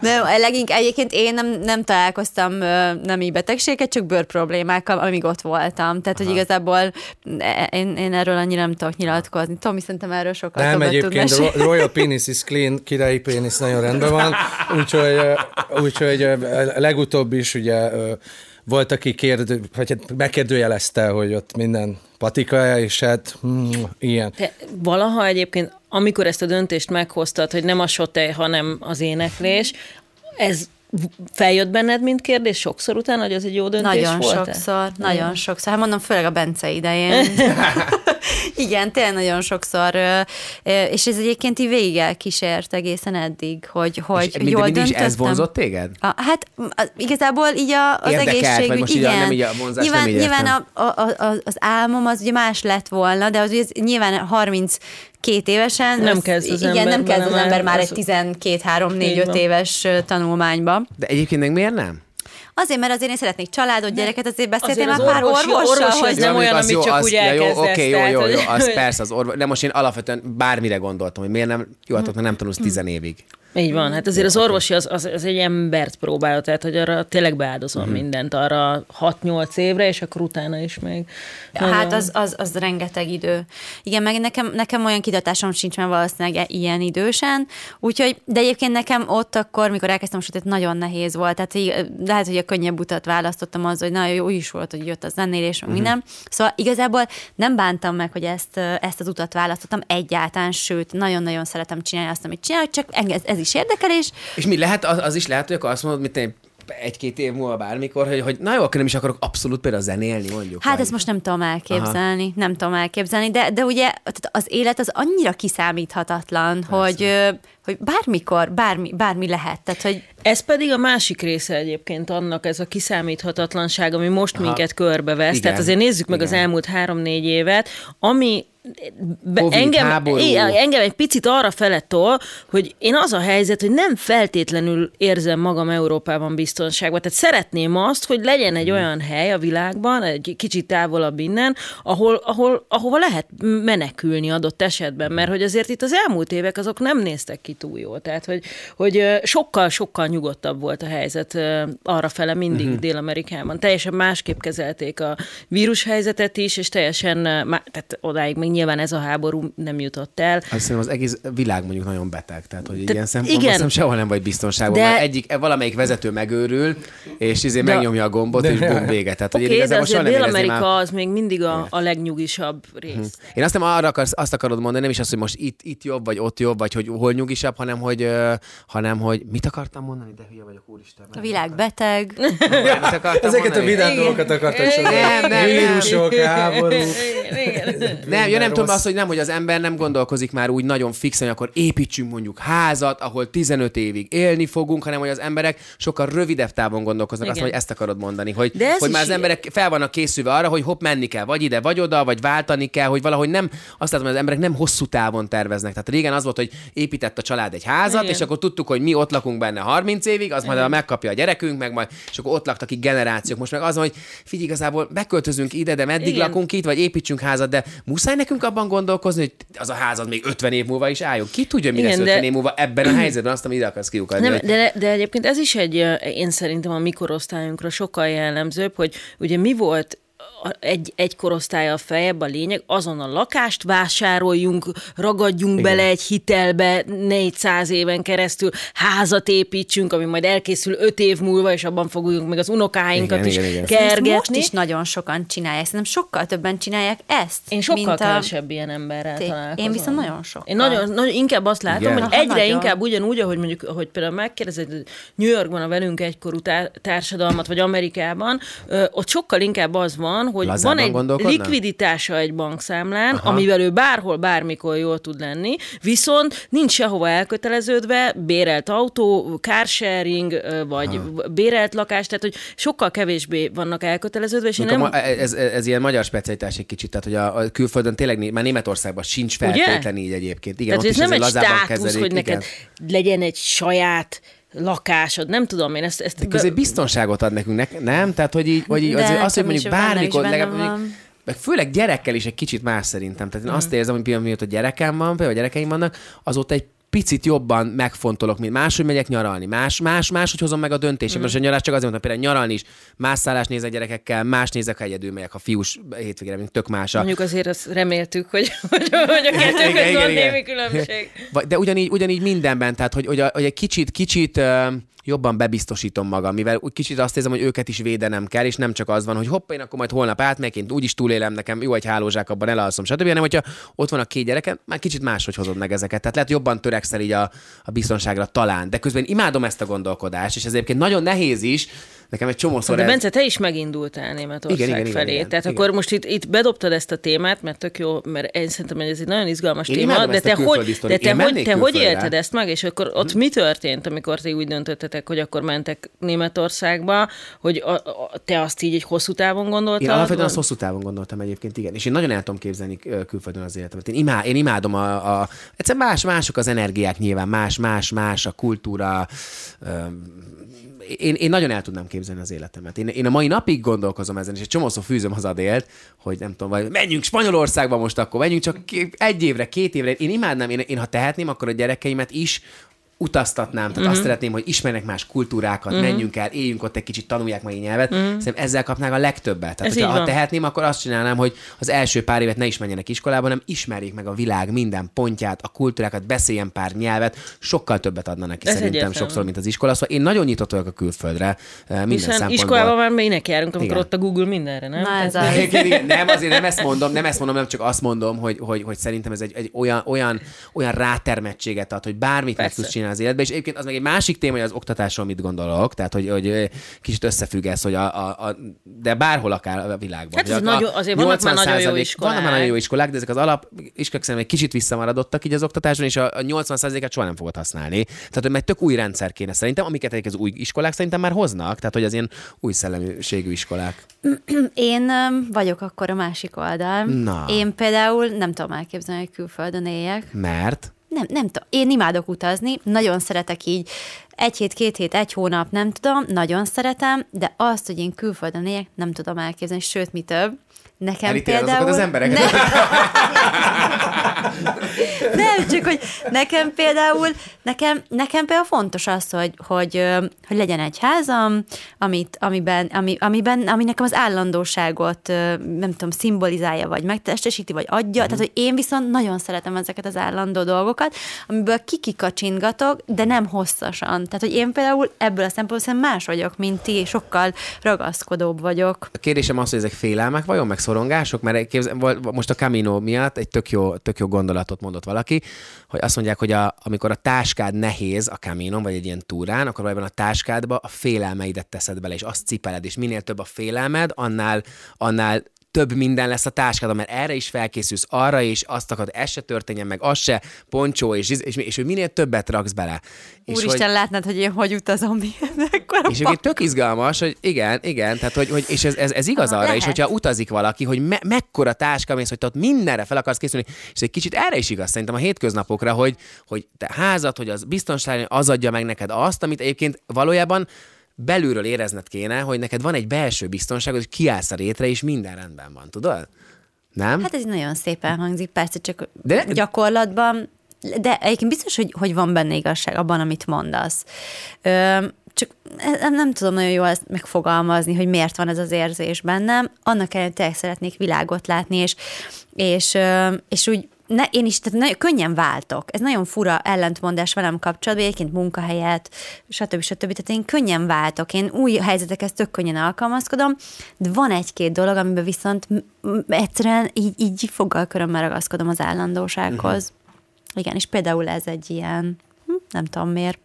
Nem, leginkább egyébként én nem, nem találkoztam ö, nemi betegséget, csak bőrproblémákkal, amíg ott voltam. Tehát, hogy igazából e- én, én erről annyira nem tudok nyilatkozni. Tomi szerintem erről sokkal Nem, egyébként. Ro- Royal Penis is clean, királyi pénisz nagyon rendben van, úgyhogy, úgyhogy legutóbb is ugye volt, aki kérdő, vagy hát megkérdőjelezte, hogy ott minden patika, és hát mm, ilyen. Te valaha egyébként, amikor ezt a döntést meghoztad, hogy nem a sotej, hanem az éneklés, ez feljött benned, mint kérdés sokszor utána, hogy ez egy jó döntés Nagyon volt sokszor, nagyon sokszor. Hát mondom, főleg a Bence idején. Igen, tényleg nagyon sokszor. És ez egyébként így végig elkísért egészen eddig, hogy, hogy És jól mindig is ez döntöttem. vonzott téged? A, hát az, igazából így a, az Érdekelt, egészségügy, most így a- igen. nem így a vonzás, nyilván, nem így nyilván a, a, a, az álmom az ugye más lett volna, de az ugye nyilván 30 két évesen. Nem az- kezd az Igen, ember nem kezd az ember már az- egy 12, 3, 4, Így 5 van. éves tanulmányba. De egyébként meg miért nem? Azért, mert azért én szeretnék családot, gyereket, azért beszéltél Azért már az pár orvosi- orvossal, orvosi hogy nem olyan, amit csak az- úgy ja, jó, Oké, jó, jó, jó, az persze, az orvos, de most én alapvetően bármire gondoltam, hogy miért nem, jó, hát nem tanulsz tizenévig. Így van, hát azért az orvosi az, az, az egy embert próbálja, tehát hogy arra tényleg beáldozom Mhm. mindent, arra 6-8 évre, és akkor utána is még. Hát az, az, az rengeteg idő. Igen, meg nekem, nekem olyan kitatásom sincs már valószínűleg e- ilyen idősen, úgyhogy, de egyébként nekem ott akkor, mikor elkezdtem a sötét, nagyon nehéz volt, tehát lehet, hogy a könnyebb utat választottam az, hogy na jó is volt, hogy jött a zenélés, meg minden. Szóval igazából nem bántam meg, hogy ezt, ezt az utat választottam egyáltalán, sőt, nagyon-nagyon szeretem csinálni azt, amit csinálok, csak engem ez, ez is érdekel, és És mi lehet, az, az is lehet, hogy akkor azt mondod, mint én egy-két év múlva bármikor, hogy, hogy na jó, akkor nem is akarok abszolút például zenélni, mondjuk. Hát vagy- ezt most nem tudom elképzelni, Aha. nem tudom elképzelni, de, de ugye tehát az élet az annyira kiszámíthatatlan, hogy, ö, hogy bármikor, bármi, bármi lehet. Tehát, hogy Ez pedig a másik része egyébként annak, ez a kiszámíthatatlanság, ami most Aha. minket körbevesz. Igen. Tehát azért nézzük meg az Igen. elmúlt három-négy évet, ami Covid, engem, háború. engem egy picit arra felettől, hogy én az a helyzet, hogy nem feltétlenül érzem magam Európában biztonságban. Tehát szeretném azt, hogy legyen egy olyan hely a világban, egy kicsit távolabb innen, ahol, ahol, ahova lehet menekülni adott esetben, mert hogy azért itt az elmúlt évek azok nem néztek ki túl jól. Tehát, hogy, hogy sokkal-sokkal nyugodtabb volt a helyzet arra fele mindig uh-huh. Dél-Amerikában. Teljesen másképp kezelték a vírushelyzetet is, és teljesen, tehát odáig még nyilván ez a háború nem jutott el. Azt hiszem, az egész világ mondjuk nagyon beteg, tehát hogy Te- ilyen szempontból igen. sehol nem vagy biztonságban, De- de... mert egyik, valamelyik vezető megőrül, és izé De- megnyomja a gombot, és bum, vége. Tehát, hogy én okay, de igazából soha azért Dél-Amerika már... az még mindig a, a legnyugisabb rész. Én azt nem arra akarsz, azt akarod mondani, nem is az, hogy most itt, itt jobb, vagy ott jobb, vagy hogy hol nyugisabb, hanem hogy, hanem hogy mit akartam mondani, de hülye vagyok, úristen. a világ beteg. Mit akartam Ezeket a mondani? vidám dolgokat akartad sorolni. Nem, nem, nem. Vírusok, háború. Nem, nem tudom rossz. azt, hogy nem, hogy az ember nem gondolkozik már úgy nagyon fixen, hogy akkor építsünk mondjuk házat, ahol 15 évig élni fogunk, hanem hogy az emberek sokkal rövidebb távon gondolkoznak. Azt Igen. mondom, hogy ezt akarod mondani, hogy, De hogy már az emberek fel vannak készülve arra, hogy hopp menni kell, vagy ide, vagy oda, vagy váltani kell, hogy valahogy nem, azt látom, hogy az emberek nem hosszú távon terveznek. Tehát régen az volt, hogy épített a család egy házat, Igen. és akkor tudtuk, hogy mi ott lakunk benne 30 évig, az majd megkapja a gyerekünk, meg majd, és akkor ott laktak itt generációk. Most meg az hogy figyelj, igazából beköltözünk ide, de meddig Igen. lakunk itt, vagy építsünk házat, de muszáj nekünk abban gondolkozni, hogy az a házad még 50 év múlva is álljon. Ki tudja, mi Igen, lesz 50 de- év múlva ebben a helyzetben, azt, amit ide akarsz kiukadni. Nem, de, de egyébként ez is egy, én szerintem a mi korosztályunkra sokkal jellemzőbb, hogy ugye mi volt egy, egy korosztálya feljebb a lényeg, azon a lakást vásároljunk, ragadjunk Igen. bele egy hitelbe 400 éven keresztül, házat építsünk, ami majd elkészül 5 év múlva, és abban fogjuk meg az unokáinkat Igen, is igen, igen. Ezt kergetni. most is nagyon sokan csinálják, szerintem sokkal többen csinálják ezt. Én sokkal mint a... kevesebb ilyen emberrel Té- találkozom. én viszont nagyon sokkal. Én nagyon, nagyon inkább azt látom, Igen? hogy Aha, egyre nagyon. inkább ugyanúgy, ahogy mondjuk, hogy például megkérdezed New Yorkban a velünk egykorú tá- társadalmat, vagy Amerikában, ott sokkal inkább az van, hogy Lazában van egy likviditása egy bankszámlán, Aha. amivel ő bárhol, bármikor jól tud lenni, viszont nincs sehova elköteleződve, bérelt autó, carsharing, vagy bérelt lakás, tehát hogy sokkal kevésbé vannak elköteleződve, és én nem... ez, ez, ez ilyen magyar specialitás egy kicsit, tehát hogy a, a külföldön tényleg már Németországban sincs feltétlen így egyébként. Igen, Tehát ott ez is nem egy státusz, hogy igen. neked legyen egy saját lakásod, nem tudom én ezt... ezt De közé biztonságot ad nekünk, ne- nem? Tehát, hogy így, hogy így De azért azt, hogy mondjuk bármikor, legalább mondjuk, meg főleg gyerekkel is egy kicsit más szerintem. Tehát én azt érzem, hogy például mióta gyerekem van, például gyerekeim vannak, azóta egy picit jobban megfontolok, mint máshogy megyek nyaralni, más, más, máshogy hozom meg a döntésem. Mm. Most a nyaralás csak azért mondtam, például nyaralni is, más szállás nézek gyerekekkel, más nézek, ha egyedül megyek, ha fiús hétvégére, mint tök más. Mondjuk azért azt reméltük, hogy, hogy, hogy a kettő között van némi különbség. De ugyanígy, ugyanígy mindenben, tehát hogy, hogy, a, hogy egy kicsit, kicsit jobban bebiztosítom magam, mivel úgy kicsit azt érzem, hogy őket is védenem kell, és nem csak az van, hogy hopp, én akkor majd holnap átmegyek, én úgyis túlélem, nekem jó egy hálózsák, abban elalszom, stb. hanem hogyha ott van a két gyereke, már kicsit máshogy hozod meg ezeket. Tehát lehet jobban törekszel így a, a biztonságra talán. De közben imádom ezt a gondolkodást, és ez egyébként nagyon nehéz is, Nekem egy csomószor De ez... Bence, te is megindultál Németország Igen, igen, felé. igen, Tehát igen. akkor most itt, itt bedobtad ezt a témát, mert tök jó, mert én szerintem hogy ez egy nagyon izgalmas Én téma, de te, hogy, de te, hogy, te hogy élted ezt meg, és akkor ott mi történt, amikor ti úgy döntöttetek, hogy akkor mentek Németországba, hogy a, a, te azt így egy hosszú távon gondoltad? Én alapvetően azt hosszú távon gondoltam egyébként, igen. És én nagyon el tudom képzelni külföldön az életemet. Én, imá, én imádom a, a... Egyszerűen más, mások az energiák nyilván, más, más, más a kultúra. Én, én nagyon el tudnám képzelni az életemet. Én, én a mai napig gondolkozom ezen, és egy csomószor fűzöm az adélt, hogy nem tudom, vagy menjünk Spanyolországba most akkor, menjünk csak egy évre, két évre. Én imádnám, én, én ha tehetném, akkor a gyerekeimet is utaztatnám, tehát uh-huh. azt szeretném, hogy ismernek más kultúrákat, uh-huh. menjünk el, éljünk ott egy kicsit, tanulják meg a nyelvet. Uh-huh. Szerintem ezzel kapnák a legtöbbet. Tehát, hogyha, ha tehetném, akkor azt csinálnám, hogy az első pár évet ne is menjenek iskolába, hanem ismerjék meg a világ minden pontját, a kultúrákat, beszéljen pár nyelvet, sokkal többet adna neki Ez szerintem egyértelmű. sokszor, mint az iskola. Szóval én nagyon nyitott vagyok a külföldre eh, minden Hiszen szempontból. iskolában már minek járunk, amikor Igen. ott a Google mindenre, nem? Na, ez az. Igen, igen, nem, azért nem ezt mondom, nem ezt mondom, nem csak azt mondom, hogy, hogy, hogy szerintem ez egy, egy olyan, olyan, olyan rátermettséget ad, hogy bármit meg Persze. tudsz csinálni az életbe, és egyébként az meg egy másik téma, hogy az oktatásról mit gondolok, tehát hogy, hogy ö, kicsit összefügg ez, hogy a, a, a, de bárhol akár a világban. Hát ez a- nagyon- azért vannak már nagyon jó 80%, iskolák. Vannak már nagyon jó iskolák, de ezek az alap iskolák szerintem egy kicsit visszamaradottak így az oktatáson, és a, a 80%-át soha nem fogod használni. Tehát, hogy meg tök új rendszer kéne szerintem, amiket egyik az új iskolák szerintem már hoznak, tehát, hogy az ilyen új szellemiségű iskolák. Én vagyok akkor a másik oldal. Na. Én például nem tudom elképzelni, hogy külföldön éljek. Mert Nem, nem tudom. Én imádok utazni, nagyon szeretek így egy hét, két hét, egy hónap, nem tudom, nagyon szeretem, de azt, hogy én külföldön éljek, nem tudom elképzelni, sőt, mi több. Nekem például... azokat az embereket? Nem. nem, csak hogy nekem például, nekem, nekem például fontos az, hogy, hogy, hogy legyen egy házam, amit, amiben, ami, amiben, ami nekem az állandóságot, nem tudom, szimbolizálja, vagy megtestesíti, vagy adja. Tehát, hogy én viszont nagyon szeretem ezeket az állandó dolgokat, amiből kikikacsingatok, de nem hosszasan. Tehát, hogy én például ebből a szempontból más vagyok, mint ti, sokkal ragaszkodóbb vagyok. A kérdésem az, hogy ezek félelmek vajon, meg szorongások? Mert képzel, most a Camino miatt egy tök jó, tök jó gondolatot mondott valaki, hogy azt mondják, hogy a, amikor a táskád nehéz a Caminon, vagy egy ilyen túrán, akkor valójában a táskádba a félelmeidet teszed bele, és azt cipeled, és minél több a félelmed, annál, annál több minden lesz a táskádon, mert erre is felkészülsz, arra is, azt akarod, ez se történjen meg, az se, poncsó, és, és, és, hogy minél többet raksz bele. És hogy- Úristen, látnád, hogy én hogy utazom, ekkora és egyébként tök izgalmas, hogy igen, igen, tehát hogy, hogy és ez, ez, ez igaz Ah, arra is, lehet. hogyha utazik valaki, hogy me, mekkora táska mész, hogy te ott mindenre fel akarsz készülni, és egy kicsit erre is igaz szerintem a hétköznapokra, hogy, hogy te házad, hogy az biztonság, az adja meg neked azt, amit egyébként valójában belülről érezned kéne, hogy neked van egy belső biztonságod, hogy kiállsz a rétre, és minden rendben van, tudod? Nem? Hát ez nagyon szépen hangzik, persze csak De- gyakorlatban, de egyébként biztos, hogy, hogy van benne igazság abban, amit mondasz. Ö, csak nem, nem tudom nagyon jól ezt megfogalmazni, hogy miért van ez az érzés bennem. Annak ellenére tényleg szeretnék világot látni, és, és, és úgy ne, én is tehát nagyon könnyen váltok. Ez nagyon fura ellentmondás velem kapcsolatban, egyébként munkahelyet, stb. stb. Tehát én könnyen váltok. Én új helyzetekhez tök könnyen alkalmazkodom, de van egy-két dolog, amiben viszont egyszerűen így, így fogalkörömmel ragaszkodom az állandósághoz. Uh-huh. Igen, és például ez egy ilyen, hm, nem tudom miért.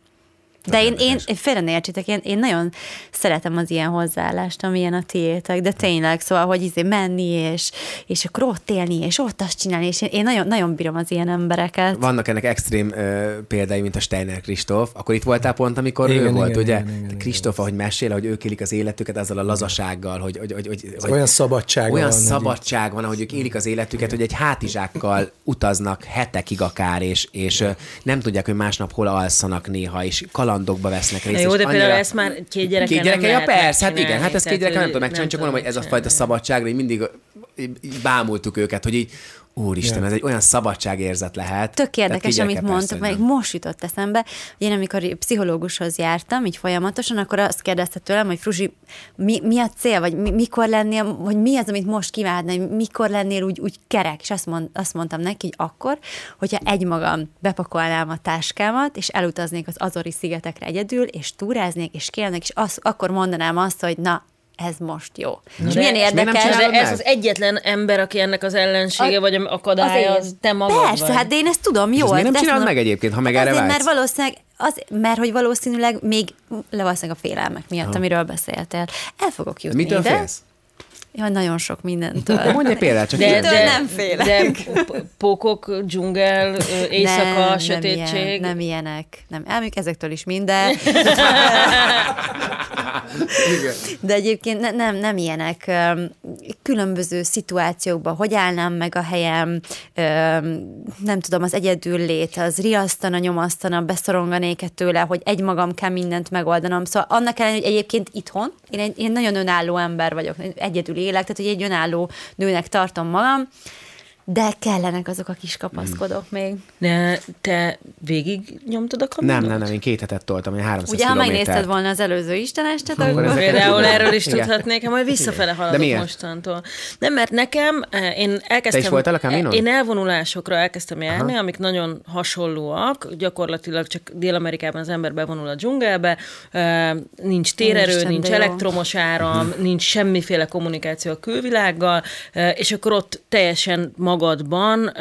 De én, én, én félre ne értsétek, én, én nagyon szeretem az ilyen hozzáállást, amilyen a tiétek, de tényleg, szóval, hogy izé menni, és, és akkor ott élni, és ott azt csinálni, és én, én nagyon, nagyon bírom az ilyen embereket. Vannak ennek extrém ö, példái, mint a Steiner Kristóf. Akkor itt voltál pont, amikor Igen, ő volt, igen, ugye? igen, igen, igen. Kristóf, ahogy mesél, hogy ők élik az életüket azzal a lazasággal, hogy, hogy, hogy, hogy, hogy Olyan szabadsága olyan van, szabadság van, ahogy ők élik az életüket, hogy egy hátizsákkal utaznak hetekig akár, és, és nem tudják, hogy másnap hol alszanak néha, és kalandokba vesznek részt. Jó, de például annyira- ezt már két gyereke Két gyereke, ja persze, hát igen, hát ezt két tehát, gyereke nem tudom megcsinálni, csak mondom, hogy ez a fajta szabadság, hogy mindig bámultuk őket, hogy így Úristen, Ja. ez egy olyan szabadságérzet lehet. Tök érdekes, amit persze, meg most jutott eszembe, én amikor pszichológushoz jártam, így folyamatosan, akkor azt kérdezte tőlem, hogy Fruzsi, mi, mi a cél, vagy mi, mikor lennél, hogy mi az, amit most kívánna, hogy mikor lennél úgy, úgy kerek, és azt, mond, azt mondtam neki, hogy akkor, hogyha egymagam bepakolnám a táskámat, és elutaznék az Azori szigetekre egyedül, és túráznék, és kérnék, és az, akkor mondanám azt, hogy na, ez most jó. És De- milyen és miért nem érdekes. ez az egyetlen ember, aki ennek az ellensége, A- vagy akadálya, az az, te magad Persze, vagy. hát de én ezt tudom, És jó. ezt miért nem de ezt csinálod meg egyébként, ha meg erre Azért, vágysz? mert valószínűleg, az, mert hogy valószínűleg még le valószínűleg a félelmek miatt, amiről beszéltél. El fogok jutni Mitől ide. félsz? Ja, nagyon sok mindentől. De mondj egy példát, csak De. Mitől de, nem félek? de pókok, dzsungel, éjszaka, nem, sötétség. Nem, ilyen, nem ilyenek. Nem, elműk ezektől is minden. De egyébként ne, nem, nem ilyenek. Különböző szituációkban, hogy állnám meg a helyem, nem tudom, az egyedül lét, az riasztana, nyomasztana, beszoronganék tőle, hogy egymagam kell mindent megoldanom. Szóval annak ellenére, hogy egyébként itthon, én egy én nagyon önálló ember vagyok, egyedül élek, tehát hogy egy önálló nőnek tartom magam, de kellenek azok a kis kapaszkodók még. De te végig nyomtad a kaminót? Nem, nem, nem, én két hetet toltam, én 300 Ugye, ha megnézted volna az előző Istenestet, Akkor akkor... ezek- Például erről is Igen. tudhatnék, ha majd visszafele De haladok miért? mostantól. Nem, mert nekem, eh, én elkezdtem... Te is voltál a Caminon? Én elvonulásokra elkezdtem járni, Aha. amik nagyon hasonlóak. Gyakorlatilag csak Dél-Amerikában az ember bevonul a dzsungelbe, eh, nincs térerő, Úristen, nincs de elektromos áram, nincs semmiféle kommunikáció a külvilággal, eh, és akkor ott teljesen magadban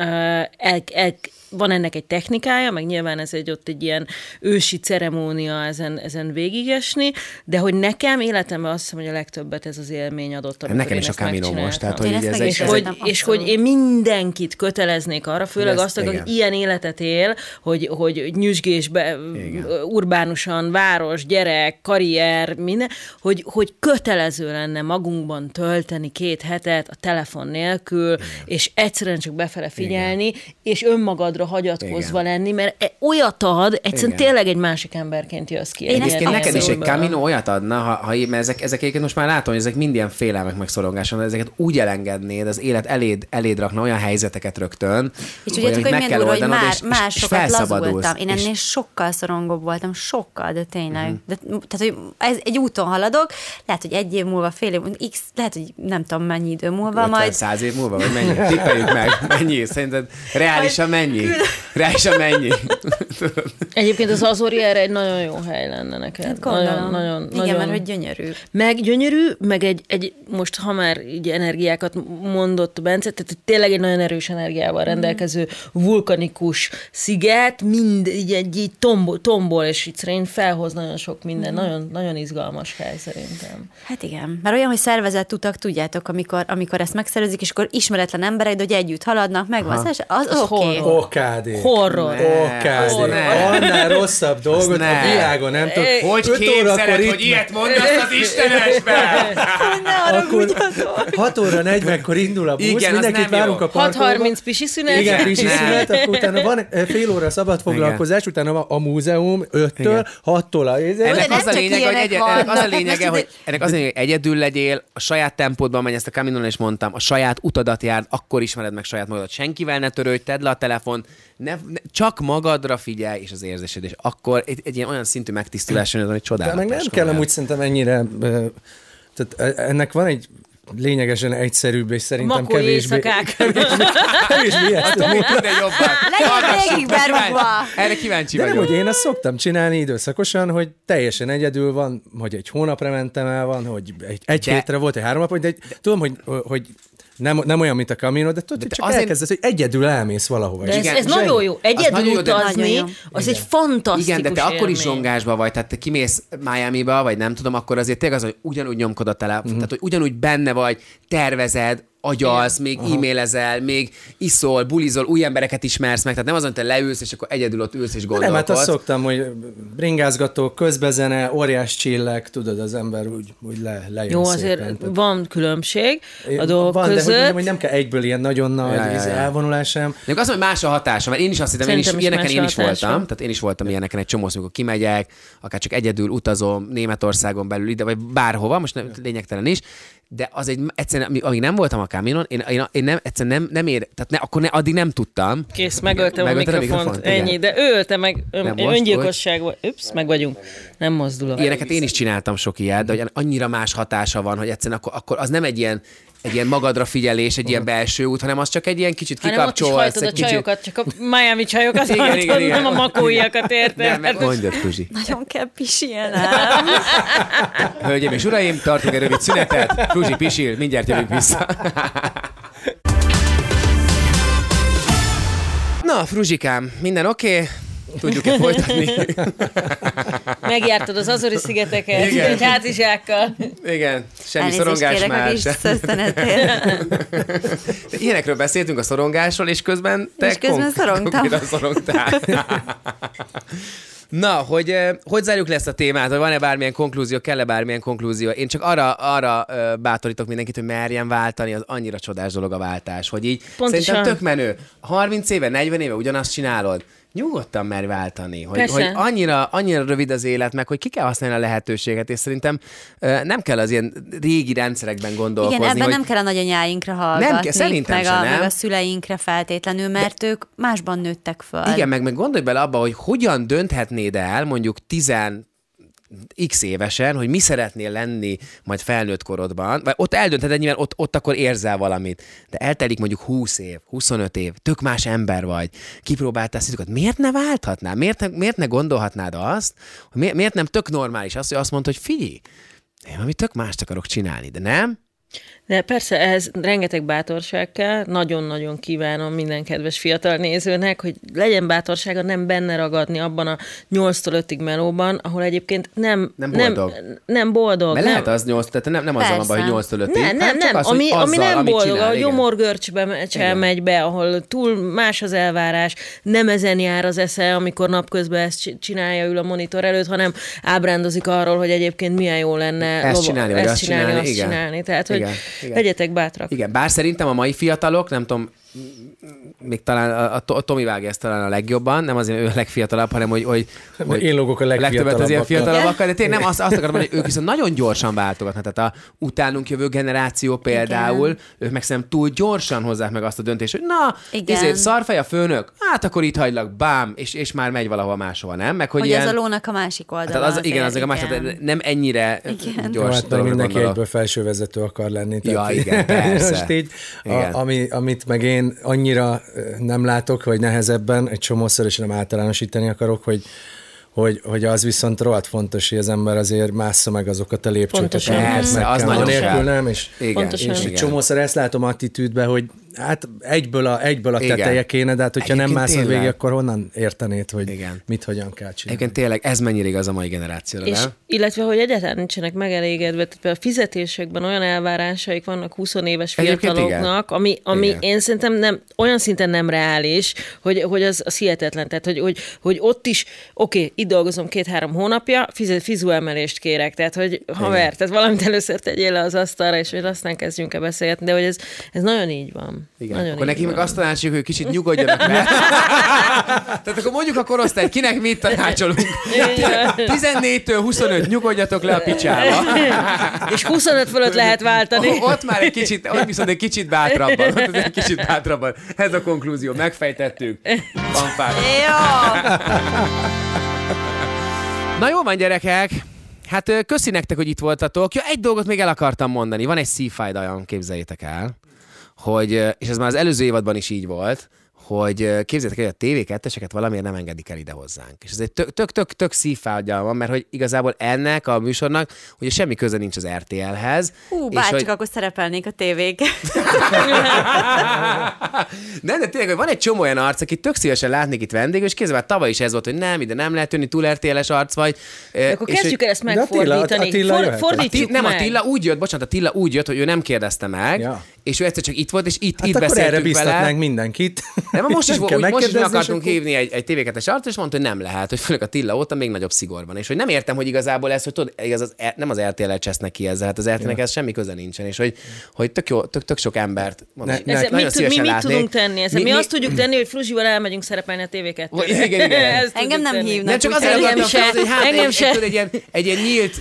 el, el, van ennek egy technikája, meg nyilván ez egy ott egy ilyen ősi ceremónia ezen, ezen végigesni, de hogy nekem életemben azt hiszem, hogy a legtöbbet ez az élmény adott. amikor Nekem én is a Camino most, tehát hogy ez egy, És hogy, Abszolút. és hogy én mindenkit köteleznék arra, főleg Ezt- azt, aki igen. ilyen életet él, hogy, hogy nyüzsgésbe, urbánusan, város, gyerek, karrier, minden, hogy, hogy kötelező lenne magunkban tölteni két hetet a telefon nélkül, igen. és egyszerűen csak befele figyelni, igen. és önmagadra hagyatkozva Igen. lenni, mert e- olyat ad, egyszerűen Igen. tényleg egy másik emberként jössz ki. Én ezt neked is egy élményből. Camino olyat adna, ha, ha mert ezek, ezek egyébként most már látom, hogy ezek mind ilyen félelmek meg szorongások, de ezeket úgy elengednéd, az élet eléd, eléd rakna olyan helyzeteket rögtön, És tudjátok, hogy meg kell hogy oldanod, már, és- és- már és felszabadulsz. Én És- ennél sokkal szorongóbb voltam, sokkal, de tényleg. Uh-huh. De, tehát, hogy ez egy úton haladok, lehet, hogy egy év múlva, fél év múlva, x, lehet, hogy nem tudom mennyi idő múlva, 50, majd 100 év múlva, vagy mennyi? Tippeljük meg. Mennyi? Szerinted reálisan mennyi? Reálisan mennyi? Egyébként az Azori erre egy nagyon jó hely lenne neked. Hát gondolom. Nagyon, nagyon, Igen, nagyon... mert hogy gyönyörű. Meg gyönyörű, meg egy, egy, most ha már így energiákat mondott Bence, tehát tényleg egy nagyon erős energiával rendelkező vulkanikus sziget, mind így egy így tombol, tombol és itt szerint felhoz nagyon sok minden, nagyon, nagyon izgalmas hely szerintem. Hát igen, mert olyan, hogy szervezett utak, tudjátok, amikor, amikor ezt megszervezik, és akkor ismeretlen emberek, de hogy együtt haladnak, megvan, az, az, Az oké. Okay. horror. OKD. Horror. OKD. Horror. Annál rosszabb dolgot ne. a világon nem tudok. Hogy képzeled, órakor hogy itt- ilyet mondasz az Istenesbe? Akkor 6 óra 40-kor indul a busz, Igen, mindenkit várunk jó. a parkolóba. 6.30 pisi szünet. Igen, Nem. szünet, akkor utána van fél óra szabad foglalkozás, utána a, a múzeum 5-től, Igen. 6-tól a Ennek az a lényeg, hogy ilyenek egy, ennek az a lényege, hogy ennek az a lényeg, hogy egyedül legyél, a saját tempódban menj, ezt a Caminon is mondtam, a saját utadat járd, akkor ismered meg saját magadat. Senkivel ne törődj, tedd le a telefon, ne, ne, csak magadra figyelj, és az érzésed, és akkor egy, egy ilyen olyan szintű megtisztulás jön, hogy De csodálatos. meg nem kell amúgy szerintem ennyire... Tehát ennek van egy lényegesen egyszerűbb, és szerintem Makói kevésbé... éjszakák. kevésbé ijesztő. Legyen végig berúgva. Erre kíváncsi De nem, vagyok. hogy én azt szoktam csinálni időszakosan, hogy teljesen egyedül van, hogy egy hónapra mentem el van, hogy egy, egy De- hétre volt, egy három nap, de, egy, tudom, hogy, hogy nem, nem olyan, mint a Camino, de tudod, De csak azért- elkezdesz, hogy egyedül elmész valahova. De ez, Igen, ez nagyon jó. Egyedül nagyon jó, de- utazni, jó. az egy fantasztikus Igen, de te akkor is élmény. zsongásba vagy, tehát te kimész Miami-ba, vagy nem tudom, akkor azért tényleg az, hogy ugyanúgy nyomkod a telefon, Mhm. tehát hogy ugyanúgy benne vagy, tervezed, agyalsz, még e-mailezel, még iszol, bulizol, új embereket ismersz meg, tehát nem az, hogy te leülsz, és akkor egyedül ott ülsz és Nem, gondolkodsz. hát azt szoktam, hogy bringázgató, közbezene, óriás csillag, tudod, az ember úgy, úgy le, lejön Jó, szépen. azért Tehát- van különbség a dolgok van, között. de hogy, mondjam, hogy nem kell egyből ilyen nagyon nagy Ja, ja, ja, elvonulás sem. Még azt mondom, hogy más a hatása, mert én is azt hittem, én is, is ilyeneken én is voltam, tehát én is voltam ilyeneken egy csomó, amikor kimegyek, akár csak egyedül utazom Németországon belül ide, vagy bárhova, most nem, lényegtelen is, de az egy, egyszerűen, amíg- nem voltam a kaminon, én, én, én nem, egyszerűen nem, nem ér, tehát ne, akkor ne, addig nem tudtam. Kész, megöltem a Megölted a mikrofont. mikrofont, igen. Ennyi, de ő ölte meg. Ön, öngyilkosság volt. Ups, meg vagyunk. Nem mozdulok. Ilyeneket én is csináltam sok ilyet, de hogy annyira más hatása van, hogy egyszerűen akkor, akkor az nem egy ilyen, egy ilyen magadra figyelés, egy ilyen belső út, hanem az csak egy ilyen kicsit Hanem ott is kikapcsolsz. hajtod a egy kicsit... csajokat, csak a Miami csajokat Igen, hajtod, igen, igen. nem a makóiakat érted? Nem, meg mondjad, Fruzsi. Nagyon kell pisilnem. Hölgyeim és uraim, tartunk egy rövid szünetet. Fruzsi pisil, mindjárt jövünk vissza. Na, Fruzsikám, minden oké? Okay? Tudjuk-e folytatni? Megjártad az Azori szigeteket Igen. egy hátizsákkal. Igen, semmi Elnézést szorongás már. szösztenetél. Ilyenekről beszéltünk a szorongásról, és közben te És közben szorongtam. szorongtál. Na, hogy, eh, hogy zárjuk le ezt a témát, hogy van-e bármilyen konklúzió, kell-e bármilyen konklúzió? Én csak arra, arra ö, bátorítok mindenkit, hogy merjen váltani, az annyira csodás dolog a váltás, hogy így Pontosan. szerintem tök menő. 30 éve, 40 éve ugyanazt csinálod, nyugodtan merj váltani, hogy, Persze. hogy annyira, annyira rövid az élet, meg hogy ki kell használni a lehetőséget, és szerintem nem kell az ilyen régi rendszerekben gondolkozni. Igen, ebben hogy nem kell a nagyanyáinkra hallgatni, kell, szerintem meg, a, nem? meg a szüleinkre feltétlenül, mert ők másban nőttek föl. Igen, meg, meg gondolj bele abba, hogy hogyan dönthetnéd el mondjuk 10 x évesen, hogy mi szeretnél lenni majd felnőtt korodban, vagy ott eldöntheted, nyilván ott, ott akkor érzel valamit, de eltelik mondjuk 20 év, 25 év, tök más ember vagy, kipróbáltál szitukat, miért ne válthatnál? Miért miért ne gondolhatnád azt, hogy miért nem tök normális az, hogy azt mondod, hogy figyelj, én valami tök mást akarok csinálni, de nem? De persze ehhez rengeteg bátorság kell. Nagyon-nagyon kívánom minden kedves fiatal nézőnek, hogy legyen bátorsága nem benne ragadni abban a 8-tól 5-ig melóban, ahol egyébként nem, Nem boldog. Nem, nem boldog. Mert nem, lehet az 8, tehát nem, nem azzal van baj, hogy 8 Persze. 5 nem, nem, nem. Az, ami, hogy ami azzal, nem amit boldog, csinál, a igen. gyomorgörcsbe me- Igen. megy be, ahol túl más az elvárás, nem ezen jár az esze, amikor napközben ezt csi- csinálja, ül a monitor előtt, hanem ábrándozik arról, hogy egyébként milyen jó lenne Ezt csinálni, vagy ezt azt csinálni, csinálni, azt igen. csinálni. Tehát, hogy Igen, legyetek bátrak. Igen, bár szerintem a mai fiatalok, nem tudom, még talán a, a, a Tomi vágja ezt talán a legjobban, nem azért, ő a legfiatalabb, hanem hogy, hogy, hogy Én lógok a legtöbbet az ilyen fiatalabbakkal, de tényleg nem azt, azt akarom mondani, hogy ők viszont nagyon gyorsan váltogatnak. Tehát a utánunk jövő generáció például, Igen. ők meg szerintem túl gyorsan hozzák meg azt a döntést, hogy na, Igen. ezért szarfej a főnök, hát akkor itt hagylak, bám, és, és már megy valahova máshova, nem? Meg hogy, Hogy ilyen, ez a lónak a másik oldala. tehát az, igen, az azért, a másik, tehát nem ennyire Igen. Gyors hát meg dologra mindenki gondolok. egyből felsővezető akar lenni. Ja, igen, persze. Most így, Igen. a, ami, amit meg én annyira nem látok, vagy nehezebben, egy csomószor, és nem általánosítani akarok, hogy hogy, hogy az viszont rohadt fontos, hogy az ember azért mássza meg azokat a lépcsőket. Pontosan. amiket Persze, meg az kell. nagyon Anélkül kell. nem, és, Igen, Pontosan. és egy igen. csomószor ezt látom attitűdbe, hogy hát egyből a, egyből a Igen. teteje kéne, de hát hogyha nem Egyébként mászod tényleg. végig, akkor honnan értenéd, hogy Igen. mit hogyan kell csinálni. Egyébként tényleg ez mennyire igaz a mai generációra, És, nem? illetve, hogy egyáltalán nincsenek megelégedve, tehát a fizetésekben olyan elvárásaik vannak 20 éves fiataloknak, ami, ami Igen. én szerintem nem, olyan szinten nem reális, hogy, hogy az, az hihetetlen. Tehát, hogy, hogy, hogy ott is, oké, okay, itt dolgozom két-három hónapja, fizet, fizuemelést kérek, tehát, hogy haver, tehát valamit először tegyél le az asztalra, és hogy aztán kezdjünk el beszélgetni, de hogy ez, ez nagyon így van. Igen. Nagyon akkor neki meg van. azt tanácsoljuk, hogy kicsit nyugodjanak meg. Tehát akkor mondjuk a korosztály, kinek mit tanácsolunk? 14-től 25 nyugodjatok le a picsába. És 25 fölött lehet váltani. Ott már egy kicsit, ott viszont egy kicsit bátrabban. Ott egy kicsit bátrabban. Ez a konklúzió, megfejtettük. Fanfár. Na jó van, gyerekek. Hát köszi nektek, hogy itt voltatok. Ja, egy dolgot még el akartam mondani. Van egy szívfájdalom, képzeljétek el, hogy, és ez már az előző évadban is így volt, hogy képzeljétek el, hogy a TV2-eseket valamiért nem engedik el ide hozzánk. És ez egy tök, tök, tök, tök szívfájdalom, mert hogy igazából ennek a műsornak ugye semmi köze nincs az RTL-hez. Hú, és bárcsak hogy- akkor szerepelnék a tévéken. nem, de tényleg, hogy van egy csomó olyan arc, aki tök szívesen látnék itt vendég, és kézzel tavaly is ez volt, hogy nem, ide nem lehet jönni, túl RTL-es arc vagy. De akkor kezdjük el ezt De Attila- megfordítani. Attila For, fordítsuk nem, meg. Attila úgy jött, bocsánat, Attila úgy jött, hogy ő nem kérdezte meg, Ja. És ő egyszer csak itt volt, és itt, Hát itt akkor erre beszéltünk biztatnánk vele. mindenkit. De most is, Nem úgy, most is meg megkérdezni, akartunk akkor- hívni egy, egy TV2-es arcot, és mondta, hogy nem lehet, hogy főleg a Tilla óta még nagyobb szigorban. És hogy nem értem, hogy igazából ez, hogy tudod, igaz, az, nem az RTL-el csesznek ki ezzel, hát az RTL-nek ez semmi köze nincsen, és hogy, hogy tök, jó, tök, tök sok embert mondom, Ne- nagyon Ezzel mit, mi mit látnék. tudunk tenni? Ezzel mi, mi, azt tudjuk tenni, hogy Fruzsival elmegyünk szerepelni a TV2. Vagy- igen, igen. Ezt Engem nem hívnak. Nem csak azért engem se. hát Engem egy, se. egy, ilyen,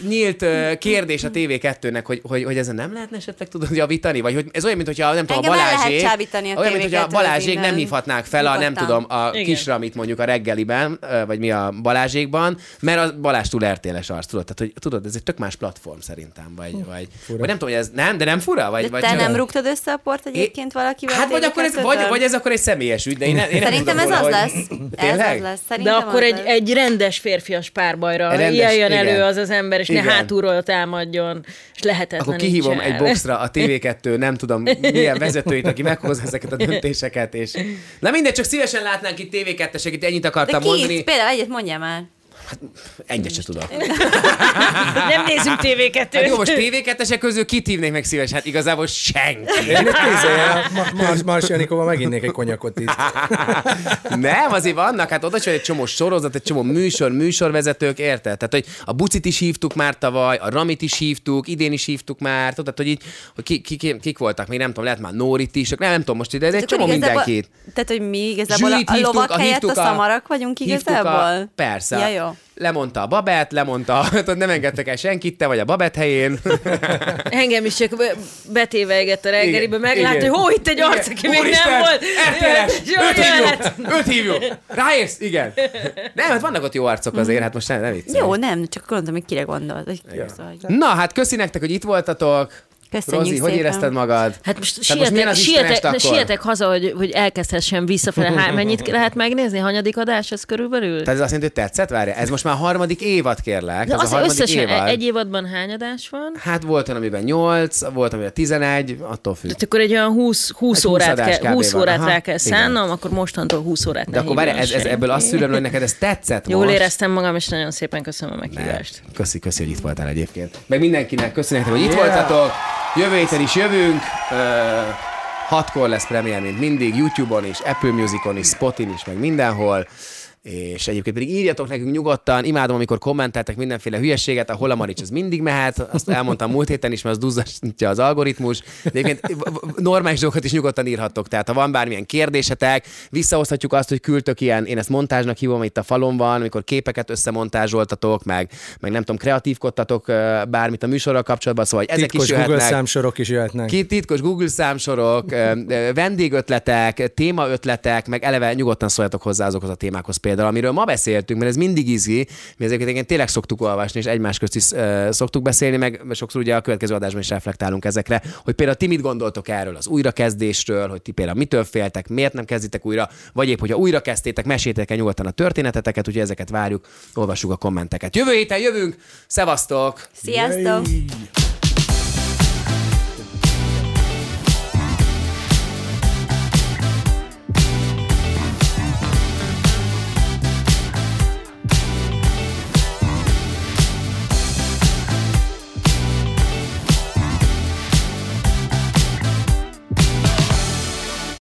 nyílt, kérdés a TV2-nek, hogy, hogy, hogy ezen nem lehetne esetleg tudod javítani, vagy hogy ez olyan, mint hogyha nem tudom, a Engem Balázsék, a olyan, mint hogyha a TV2-t Balázsék nem innen. hívhatnák fel a, nem tudom, a Igen. kisramit mondjuk a reggeliben, vagy mi a Balázsékban, mert a Balázs túl RTL-es arc, tudod, tehát hogy tudod, ez egy tök más platform szerintem, vagy, vagy, vagy nem tudom, hogy ez nem, de nem fura, vagy, De vagy te csak- nem rúgtad össze a port egyébként valakivel? Hát vagy akkor, ez, vagy, TV2-től? vagy ez akkor egy személyes ügy, de én, ne- én nem Szerintem ez az lesz. Ez Tényleg? De akkor egy, egy rendes férfias párbajra jöjjön igen. elő az az ember, és ne hátulról támadjon, és lehetetlen Akkor kihívom egy boxra a TV2, nem tudom milyen vezetőit, aki meghozza ezeket a döntéseket, és... Na mindegy, csak szívesen látnánk itt TV2-esek, itt ennyit De akartam ki? mondani. Például egyet mondjál már. Egyet se tudok. Nem nézünk TV2-t. Hát jó, most TV2-esek közül kit hívnék meg szíves? Hát igazából senki. Én itt Mars, Mars Janikóval meginnék egy konyakot itt. Nem, azért vannak, hát oda egy csomó sorozat, egy csomó műsor, műsorvezetők, érted? Tehát, hogy a Bucit is hívtuk már tavaly, a Ramit is hívtuk, idén is hívtuk már, tudod, hogy így, hogy ki, ki, ki, kik voltak, még nem tudom, lehet már Nórit is, nem, nem tudom most ide, de egy csomó igazából- mindenkit. Tehát, hogy mi igazából a, Zsűrit a hívtuk, lovak a- helyett hívtuk a a- szamarak vagyunk igazából? A, persze. Ja, jó. Lemondta a babet, lemondta, nem engedtek el senkit, te vagy a babet helyén. Engem is csak be- betévegett a reggelibe, igen. hogy hó, itt egy arc, aki még nem volt. Öt hívjuk, öt hívjuk. Ráérsz? Igen. Nem, hát vannak ott jó arcok azért, hát most nem, nem viccelj. Jó, nem, csak gondoltam, hogy kire hogy- Na, hát köszi nektek, hogy itt voltatok. Köszönjük Rozi, hogy szépen. érezted magad? Hát most Tehát most sietek, sietek, akkor? sietek haza, hogy, hogy elkezdhessen visszafele. Hány, mennyit lehet megnézni? Hanyadik adás ez körülbelül? Tehát ez azt jelenti, hogy tetszett? Várja, ez most már a harmadik évad, kérlek. De ez a az harmadik összesen évad. egy évadban hány adás van? Hát volt olyan, amiben 8, volt, amiben 11, attól függ. Tehát akkor egy olyan 20, 20 Egy 20 órát, adás kell, kb. 20 van. órát Aha, rá kell szánnom, akkor mostantól 20 órát De akkor várj, ez, ez, ebből azt szűröm, hogy neked ez tetszett Jól most? éreztem magam, és nagyon szépen köszönöm a meghívást. Köszi, köszi, hogy itt voltál egyébként. Meg mindenkinek köszönjük, hogy itt voltatok. Jövő héten is jövünk. Hatkor lesz premier, mint mindig, YouTube-on is, Apple Musicon is, Spotin is, meg mindenhol. És egyébként pedig írjatok nekünk nyugodtan, imádom, amikor kommenteltek mindenféle hülyeséget, a Holamarics az mindig mehet, azt elmondtam múlt héten is, mert az duzzasztja az algoritmus, de egyébként normális dolgokat is nyugodtan írhattok, tehát ha van bármilyen kérdésetek, visszahozhatjuk azt, hogy küldtök ilyen, én ezt montázsnak hívom, itt a falon van, amikor képeket összemontázsoltatok, meg, meg nem tudom, kreatívkodtatok bármit a műsorral kapcsolatban, szóval ezek Titkos is Google jöhetnek. számsorok is jöhetnek. Ki titkos Google számsorok, vendégötletek, témaötletek, meg eleve nyugodtan szóljatok hozzá azokhoz a témákhoz például, amiről ma beszéltünk, mert ez mindig izgi, mi ezeket igen tényleg szoktuk olvasni, és egymás közt is ö, szoktuk beszélni, meg sokszor ugye a következő adásban is reflektálunk ezekre, hogy például ti mit gondoltok erről az újrakezdésről, hogy ti például mitől féltek, miért nem kezditek újra, vagy épp, hogyha újra kezdtétek, meséljétek el nyugodtan a történeteteket, úgyhogy ezeket várjuk, olvassuk a kommenteket. Jövő héten jövünk, szevasztok! Sziasztok!